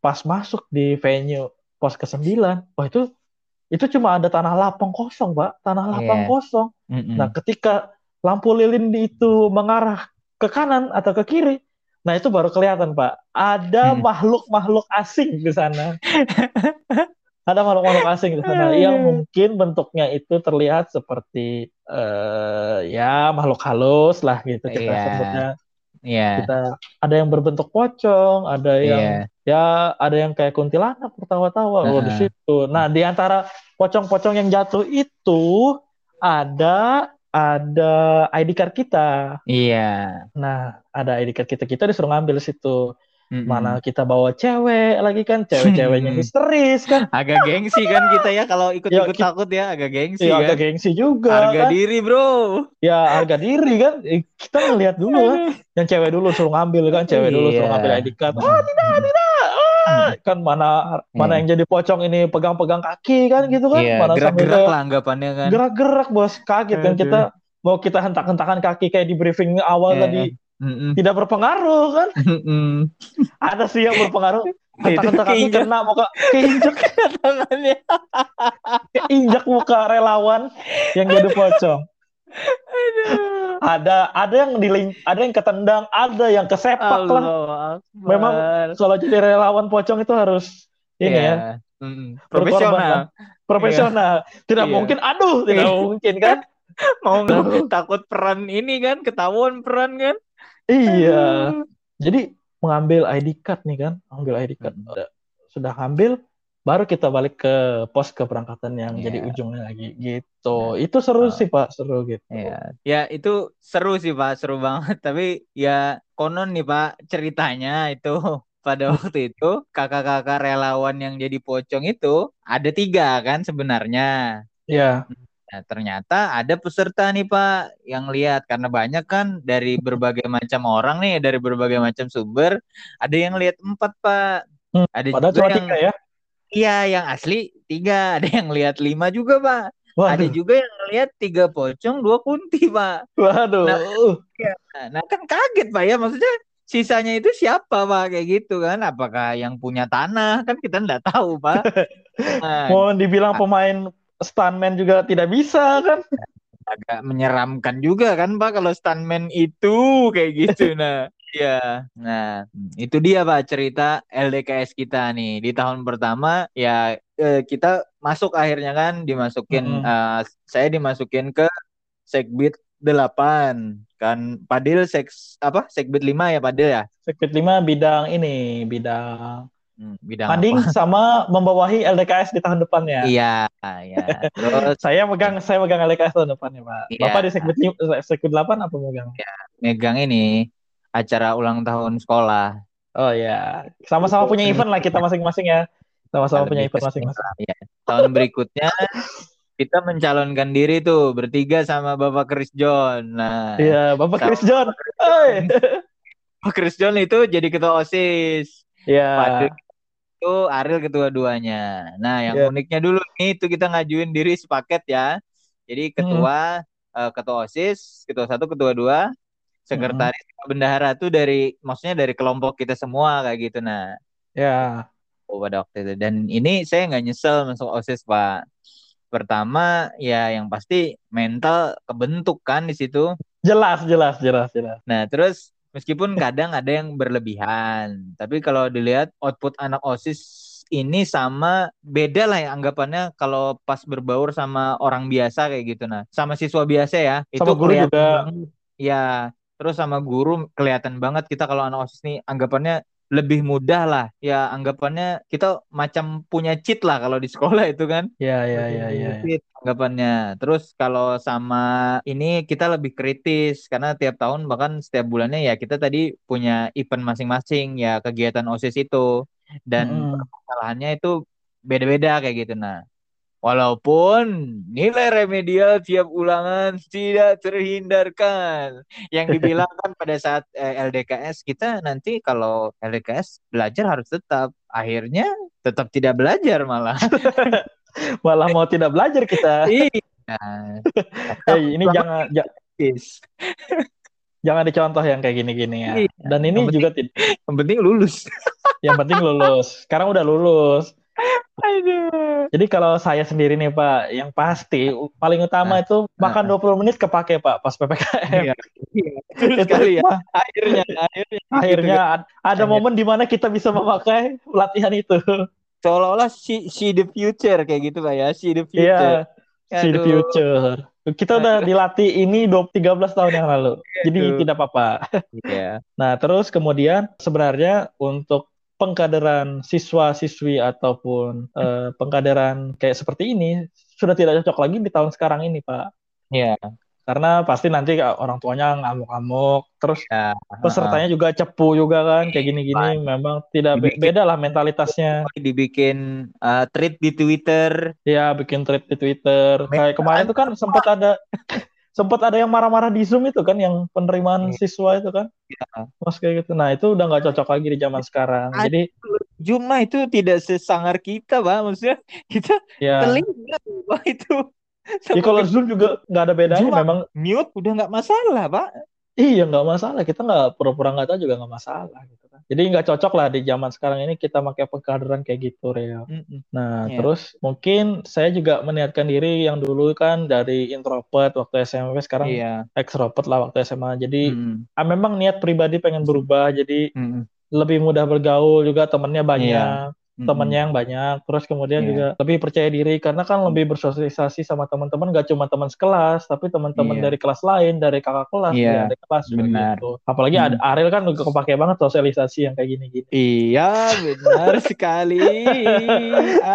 Speaker 2: pas masuk di venue pos ke-9, wah itu itu cuma ada tanah lapang kosong, Pak. Tanah lapang
Speaker 1: Iya.
Speaker 2: kosong.
Speaker 1: Mm-mm.
Speaker 2: Nah, ketika lampu lilin itu mengarah ke kanan atau ke kiri, nah itu baru kelihatan, Pak. Ada
Speaker 1: Hmm.
Speaker 2: makhluk-makhluk asing di sana. Ada makhluk-makhluk asing di sana yang mungkin bentuknya itu terlihat seperti eh, ya makhluk halus lah gitu kita
Speaker 1: Iya.
Speaker 2: sebutnya.
Speaker 1: Iya.
Speaker 2: Kita ada yang berbentuk pocong, ada yang
Speaker 1: Iya.
Speaker 2: ya ada yang kayak kuntilanak tertawa-tawa oh, di situ. Nah, di antara pocong-pocong yang jatuh itu ada ada ID card kita.
Speaker 1: Iya.
Speaker 2: Nah, ada ID card kita. Kita disuruh ngambil situ.
Speaker 1: Mm-mm.
Speaker 2: Mana kita bawa cewek lagi kan, cewek-ceweknya histeris kan.
Speaker 1: Agak gengsi kan kita ya kalau ikut-ikut
Speaker 2: Ya, ki-
Speaker 1: takut ya agak gengsi
Speaker 2: Ya,
Speaker 1: kan.
Speaker 2: agak gengsi juga
Speaker 1: Harga
Speaker 2: kan.
Speaker 1: diri bro.
Speaker 2: Ya, harga diri kan. Eh, Kita ngelihat dulu kan. Yang cewek dulu suruh ngambil kan, cewek dulu suruh
Speaker 1: Iya.
Speaker 2: ngambil ID card. Oh, tidak, tidak. Kan mana mana
Speaker 1: Iya.
Speaker 2: yang jadi pocong ini pegang-pegang kaki kan gitu kan.
Speaker 1: Iya,
Speaker 2: Mana
Speaker 1: gerak-gerak lah anggapannya kan.
Speaker 2: gerak-gerak bos kaget kan kita mau kita hentak-hentakan kaki kayak di briefing awal
Speaker 1: Iya.
Speaker 2: tadi
Speaker 1: Mm-mm.
Speaker 2: tidak berpengaruh kan.
Speaker 1: Mm-mm.
Speaker 2: Ada sih yang berpengaruh. Hentak-hentak kaki kena muka keinjak
Speaker 1: tangannya.
Speaker 2: keinjak muka relawan yang jadi pocong. Ada ada yang diling, ada yang ketendang, ada yang kesepak lah.
Speaker 1: Allah
Speaker 2: Memang kalau jadi relawan pocong itu harus ini ya,
Speaker 1: Mm-mm.
Speaker 2: berkorban
Speaker 1: Profesional.
Speaker 2: lah. profesional. Tidak
Speaker 1: Iya.
Speaker 2: mungkin, aduh, tidak
Speaker 1: Iya.
Speaker 2: mungkin kan?
Speaker 1: Mau nggak takut peran ini kan ketahuan peran kan?
Speaker 2: Iya.
Speaker 1: Aduh.
Speaker 2: Jadi mengambil ID card nih kan, ambil ID card.
Speaker 1: Hmm.
Speaker 2: Udah, sudah ambil, baru kita balik ke pos keberangkatan yang
Speaker 1: Iya.
Speaker 2: jadi ujungnya lagi gitu. Itu seru
Speaker 1: Oh.
Speaker 2: sih Pak, seru gitu.
Speaker 1: Ya, ya itu seru sih Pak, seru banget. Tapi ya konon nih Pak, ceritanya itu pada waktu itu kakak-kakak relawan yang jadi pocong itu ada tiga kan sebenarnya.
Speaker 2: Iya,
Speaker 1: Nah, ternyata ada peserta nih Pak yang lihat karena banyak kan dari berbagai macam orang nih, dari berbagai macam sumber, ada yang lihat empat Pak.
Speaker 2: Hmm,
Speaker 1: Ada
Speaker 2: padahal
Speaker 1: juga yang
Speaker 2: tiga ya.
Speaker 1: Iya yang asli tiga, ada yang lihat lima juga Pak. Ada
Speaker 2: Waduh,
Speaker 1: juga yang lihat tiga pocong, dua kunti Pak.
Speaker 2: waduh.
Speaker 1: Nah, Nah, kan kaget Pak ya, maksudnya sisanya itu siapa Pak kayak gitu kan? Apakah yang punya tanah? Kan kita nggak tahu Pak. Nah,
Speaker 2: Mau dibilang pemain stuntman juga tidak bisa kan?
Speaker 1: agak menyeramkan juga kan Pak kalau stuntman itu kayak gitu. Nah, ya, nah itu dia Pak cerita LDKS kita nih di tahun pertama ya eh, kita masuk akhirnya kan dimasukin
Speaker 2: Mm-mm.
Speaker 1: eh, saya dimasukin ke Segbit 8 kan Padil seks apa Segbit 5 ya Padil ya
Speaker 2: Sirkuit 5 bidang ini, bidang
Speaker 1: Hmm, bidang
Speaker 2: Manding
Speaker 1: apa?
Speaker 2: sama membawahi LDKS di tahun depannya.
Speaker 1: Iya, iya. Terus
Speaker 2: Saya megang saya megang LDKS tahun depannya, Pak.
Speaker 1: Iya.
Speaker 2: Bapak di lim- sirkuit 8 apa megang?
Speaker 1: megang ini acara ulang tahun sekolah.
Speaker 2: Oh ya, sama-sama punya event lah kita masing-masing ya. Sama-sama punya event masing-masing.
Speaker 1: ya. Tahun berikutnya kita mencalonkan diri tuh bertiga sama Bapak Chris John. Nah,
Speaker 2: Iya, Bapak Chris John. Hey.
Speaker 1: Bapak Chris John itu jadi ketua OSIS.
Speaker 2: Iya.
Speaker 1: Itu Ariel ketua duanya. Nah, yang
Speaker 2: Iya.
Speaker 1: uniknya dulu nih itu kita ngajuin diri sepaket ya. Jadi ketua eh, ketua OSIS, ketua satu, ketua dua, sekretaris bendahara tuh dari maksudnya dari kelompok kita semua kayak gitu. Nah,
Speaker 2: Ya.
Speaker 1: oh, pada waktu itu dan ini saya nggak nyesel masuk OSIS Pak. Pertama ya yang pasti mental kebentuk kan di situ.
Speaker 2: Jelas, jelas, jelas, jelas.
Speaker 1: Nah, terus meskipun kadang ada yang berlebihan, tapi kalau dilihat output anak OSIS ini sama beda lah ya anggapannya kalau pas berbaur sama orang biasa kayak gitu nah. Sama siswa biasa ya, itu
Speaker 2: Sama guru juga.
Speaker 1: banget. Ya, terus sama guru kelihatan banget kita kalau anak OSIS nih anggapannya lebih mudah lah. Ya, anggapannya kita macam punya cheat lah kalau di sekolah itu kan
Speaker 2: Ya, ya, ya, ya. ya.
Speaker 1: Anggapannya. Terus kalau sama ini kita lebih kritis karena tiap tahun bahkan setiap bulannya ya kita tadi punya event masing-masing ya kegiatan OSIS itu dan
Speaker 2: Mm-mm.
Speaker 1: permasalahannya itu beda-beda kayak gitu. Nah, Walaupun nilai remedial tiap ulangan tidak terhindarkan. Yang dibilang kan pada saat eh, LDKS kita nanti kalau LDKS belajar harus tetap. Akhirnya tetap tidak belajar malah.
Speaker 2: malah mau tidak belajar kita.
Speaker 1: Iya.
Speaker 2: Eh, ini jangan ja- jangan dicontoh yang kayak gini-gini ya.
Speaker 1: Iya.
Speaker 2: Dan ini
Speaker 1: Yang penting-
Speaker 2: juga tid-
Speaker 1: Yang penting lulus.
Speaker 2: yang penting lulus. Sekarang udah lulus.
Speaker 1: Aduh.
Speaker 2: Jadi kalau saya sendiri nih Pak, yang pasti paling utama
Speaker 1: Nah,
Speaker 2: itu makan
Speaker 1: nah.
Speaker 2: 20 menit kepake Pak pas PPKM.
Speaker 1: Iya. Iya. Sekali ya. Akhirnya, akhirnya.
Speaker 2: akhirnya
Speaker 1: gitu.
Speaker 2: ad- ada momen di mana kita bisa memakai latihan itu.
Speaker 1: seolah-olah see, see the future kayak gitu Pak ya. See the
Speaker 2: Iya,
Speaker 1: future.
Speaker 2: see the
Speaker 1: Aduh.
Speaker 2: future. Kita udah dilatih ini 20 13 tahun yang lalu. Jadi
Speaker 1: Aduh.
Speaker 2: tidak apa-apa.
Speaker 1: Iya.
Speaker 2: Nah, terus kemudian sebenarnya untuk pengkaderan siswa-siswi ataupun eh, pengkaderan kayak seperti ini sudah tidak cocok lagi di tahun sekarang ini, Pak.
Speaker 1: Iya.
Speaker 2: Karena pasti nanti orang tuanya ngamuk-ngamuk, terus
Speaker 1: Ya.
Speaker 2: pesertanya juga cepu juga kan, kayak gini-gini memang tidak
Speaker 1: Dibikin-
Speaker 2: beda lah mentalitasnya.
Speaker 1: dibikin uh, tweet di Twitter.
Speaker 2: Ya, bikin thread di Twitter. Kayak kemarin itu kan sempat ada sempat ada yang marah-marah di Zoom itu kan yang penerimaan siswa itu kan.
Speaker 1: Ya.
Speaker 2: Mas kayak gitu. Nah, itu udah nggak cocok lagi di zaman sekarang.
Speaker 1: Ada-
Speaker 2: Jadi
Speaker 1: Cuma itu tidak sesangar kita, Pak. Maksudnya kita
Speaker 2: ya
Speaker 1: telinga Pak itu.
Speaker 2: Ya kalau Zoom juga nggak ada bedanya,
Speaker 1: Cuma-
Speaker 2: memang
Speaker 1: mute udah nggak masalah, Pak.
Speaker 2: iya nggak masalah. Kita nggak pura-pura nggak tahu juga nggak masalah gitu. Jadi nggak cocok lah di zaman sekarang ini kita pakai pengkaderan kayak gitu, Real.
Speaker 1: Mm-mm.
Speaker 2: Nah,
Speaker 1: Iya.
Speaker 2: terus mungkin saya juga meniatkan diri yang dulu kan dari introvert waktu SMP, sekarang
Speaker 1: Iya.
Speaker 2: extrovert lah waktu SMA. Jadi
Speaker 1: Mm-mm.
Speaker 2: ah, memang niat pribadi pengen berubah, jadi
Speaker 1: Mm-mm.
Speaker 2: lebih mudah bergaul juga temennya banyak.
Speaker 1: Iya. Mm-mm.
Speaker 2: temennya yang banyak, terus kemudian
Speaker 1: Iya.
Speaker 2: juga lebih percaya diri karena kan lebih bersosialisasi sama teman-teman, gak cuma teman sekelas, tapi teman-teman
Speaker 1: Iya.
Speaker 2: dari kelas lain, dari kakak kelas,
Speaker 1: Iya,
Speaker 2: dari kelas
Speaker 1: benar.
Speaker 2: gitu. Apalagi
Speaker 1: Hmm.
Speaker 2: Ariel kan juga kepake banget sosialisasi yang kayak gini-gini.
Speaker 1: Iya, benar sekali.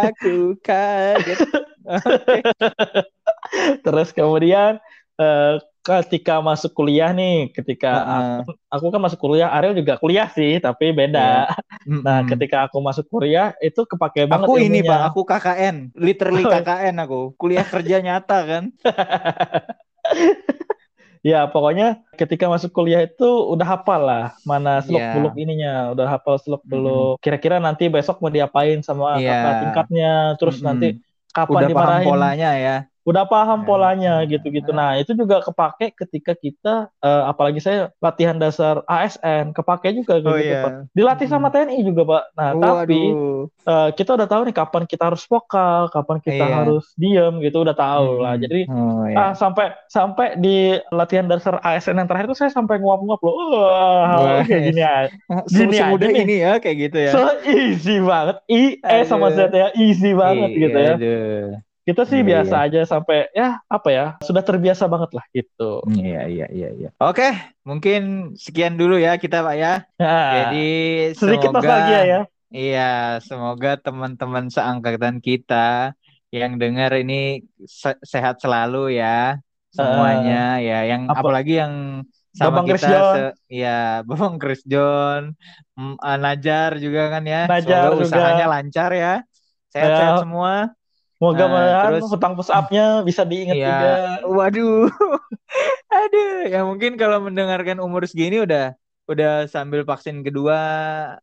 Speaker 1: Aku kaget.
Speaker 2: Terus kemudian eh, ketika masuk kuliah nih, ketika
Speaker 1: Heeh.
Speaker 2: aku, aku kan masuk kuliah, Ariel juga kuliah sih, tapi beda. Nah,
Speaker 1: Mm-mm.
Speaker 2: ketika aku masuk kuliah itu kepake banget
Speaker 1: Aku ini. Pak, aku KKN, literally
Speaker 2: Oh, iya.
Speaker 1: KKN aku, kuliah kerja nyata kan.
Speaker 2: Ya, pokoknya ketika masuk kuliah itu udah hafal lah mana
Speaker 1: Iya.
Speaker 2: seluk-beluk ininya, udah hafal seluk-beluk. Kira-kira nanti besok mau diapain sama
Speaker 1: Iya.
Speaker 2: kakak tingkatnya, terus
Speaker 1: Mm-mm.
Speaker 2: nanti kapan
Speaker 1: Udah paham
Speaker 2: dimarahin.
Speaker 1: polanya ya.
Speaker 2: Udah paham
Speaker 1: Ya.
Speaker 2: polanya gitu-gitu. Nah, itu juga kepake ketika kita eh, apalagi saya latihan dasar ASN, kepake juga
Speaker 1: Oh
Speaker 2: gitu,
Speaker 1: iya.
Speaker 2: Pak. Dilatih sama TNI juga, Pak. Nah, tapi
Speaker 1: Waduh.
Speaker 2: eh, kita udah tahu nih kapan kita harus vokal, kapan kita
Speaker 1: Iya.
Speaker 2: harus diem gitu, udah tahu lah.
Speaker 1: Hmm.
Speaker 2: Jadi
Speaker 1: Oh,
Speaker 2: Ah,
Speaker 1: ya.
Speaker 2: sampai sampai di latihan dasar ASN yang terakhir tuh saya sampai nguap-nguap loh. Wah, kayak gini aja.
Speaker 1: Se-
Speaker 2: gini aja nih.
Speaker 1: ini ya kayak gitu ya.
Speaker 2: So easy banget. I E sama Z ya easy banget
Speaker 1: Iya,
Speaker 2: gitu ya.
Speaker 1: aduh.
Speaker 2: Kita sih
Speaker 1: Iya,
Speaker 2: biasa aja sampai ya apa ya, sudah terbiasa banget lah gitu.
Speaker 1: Iya, iya, iya, iya. Oke, mungkin sekian dulu ya kita Pak ya.
Speaker 2: Nah,
Speaker 1: Jadi
Speaker 2: sedikit
Speaker 1: semoga
Speaker 2: nostalgia ya.
Speaker 1: Iya, semoga teman-teman seangkatan kita yang dengar ini se- sehat selalu ya semuanya ya. Yang
Speaker 2: Apa-
Speaker 1: apalagi yang sama
Speaker 2: Babang Chris
Speaker 1: kita se- ya Babang Chris John, ah, Najar juga kan ya.
Speaker 2: Najar
Speaker 1: Semoga
Speaker 2: juga.
Speaker 1: usahanya lancar ya. Sehat-sehat
Speaker 2: Ya.
Speaker 1: semua.
Speaker 2: Semoga
Speaker 1: Nah,
Speaker 2: hutang push up-nya bisa diingat
Speaker 1: Iya.
Speaker 2: juga.
Speaker 1: Waduh. Aduh, ya mungkin kalau mendengarkan umur segini udah udah sambil vaksin kedua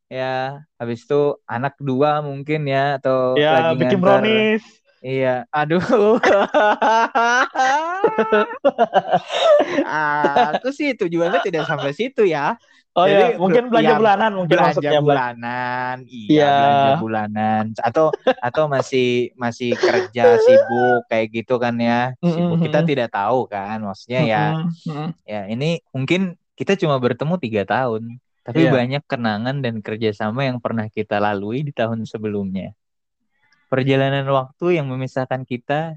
Speaker 1: ya. Habis itu anak kedua mungkin ya atau
Speaker 2: Ya,
Speaker 1: lagi
Speaker 2: bikin
Speaker 1: nganter.
Speaker 2: brownies.
Speaker 1: Iya, aduh. Aku sih tujuannya tidak sampai situ ya.
Speaker 2: Oh
Speaker 1: Jadi,
Speaker 2: ya, mungkin belanja
Speaker 1: ya,
Speaker 2: bulanan mungkin
Speaker 1: belanja
Speaker 2: maksudnya,
Speaker 1: bulanan, iya
Speaker 2: Iya.
Speaker 1: belanja bulanan, atau atau masih masih kerja sibuk kayak gitu kan ya, sibuk
Speaker 2: Mm-mm.
Speaker 1: kita tidak tahu kan, maksudnya ya,
Speaker 2: Mm-mm, mm-mm.
Speaker 1: ya ini mungkin kita cuma bertemu tiga tahun, tapi
Speaker 2: Iya.
Speaker 1: banyak kenangan dan kerjasama yang pernah kita lalui di tahun sebelumnya. Perjalanan waktu yang memisahkan kita,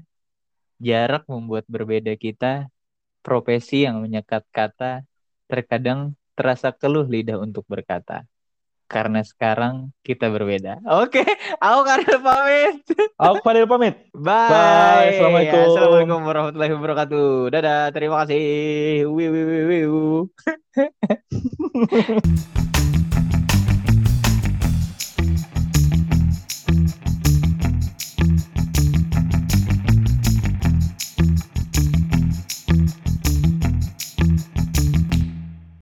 Speaker 1: jarak membuat berbeda kita, profesi yang menyekat kata, terkadang terasa keluh lidah untuk berkata. Karena sekarang kita berbeda. Oke, aku Karel pamit.
Speaker 2: Aku Fadil pamit.
Speaker 1: Bye.
Speaker 2: Bye. Assalamualaikum.
Speaker 1: Assalamualaikum warahmatullahi wabarakatuh. Dadah, terima kasih. Wiu, wiu, wiu, wiu.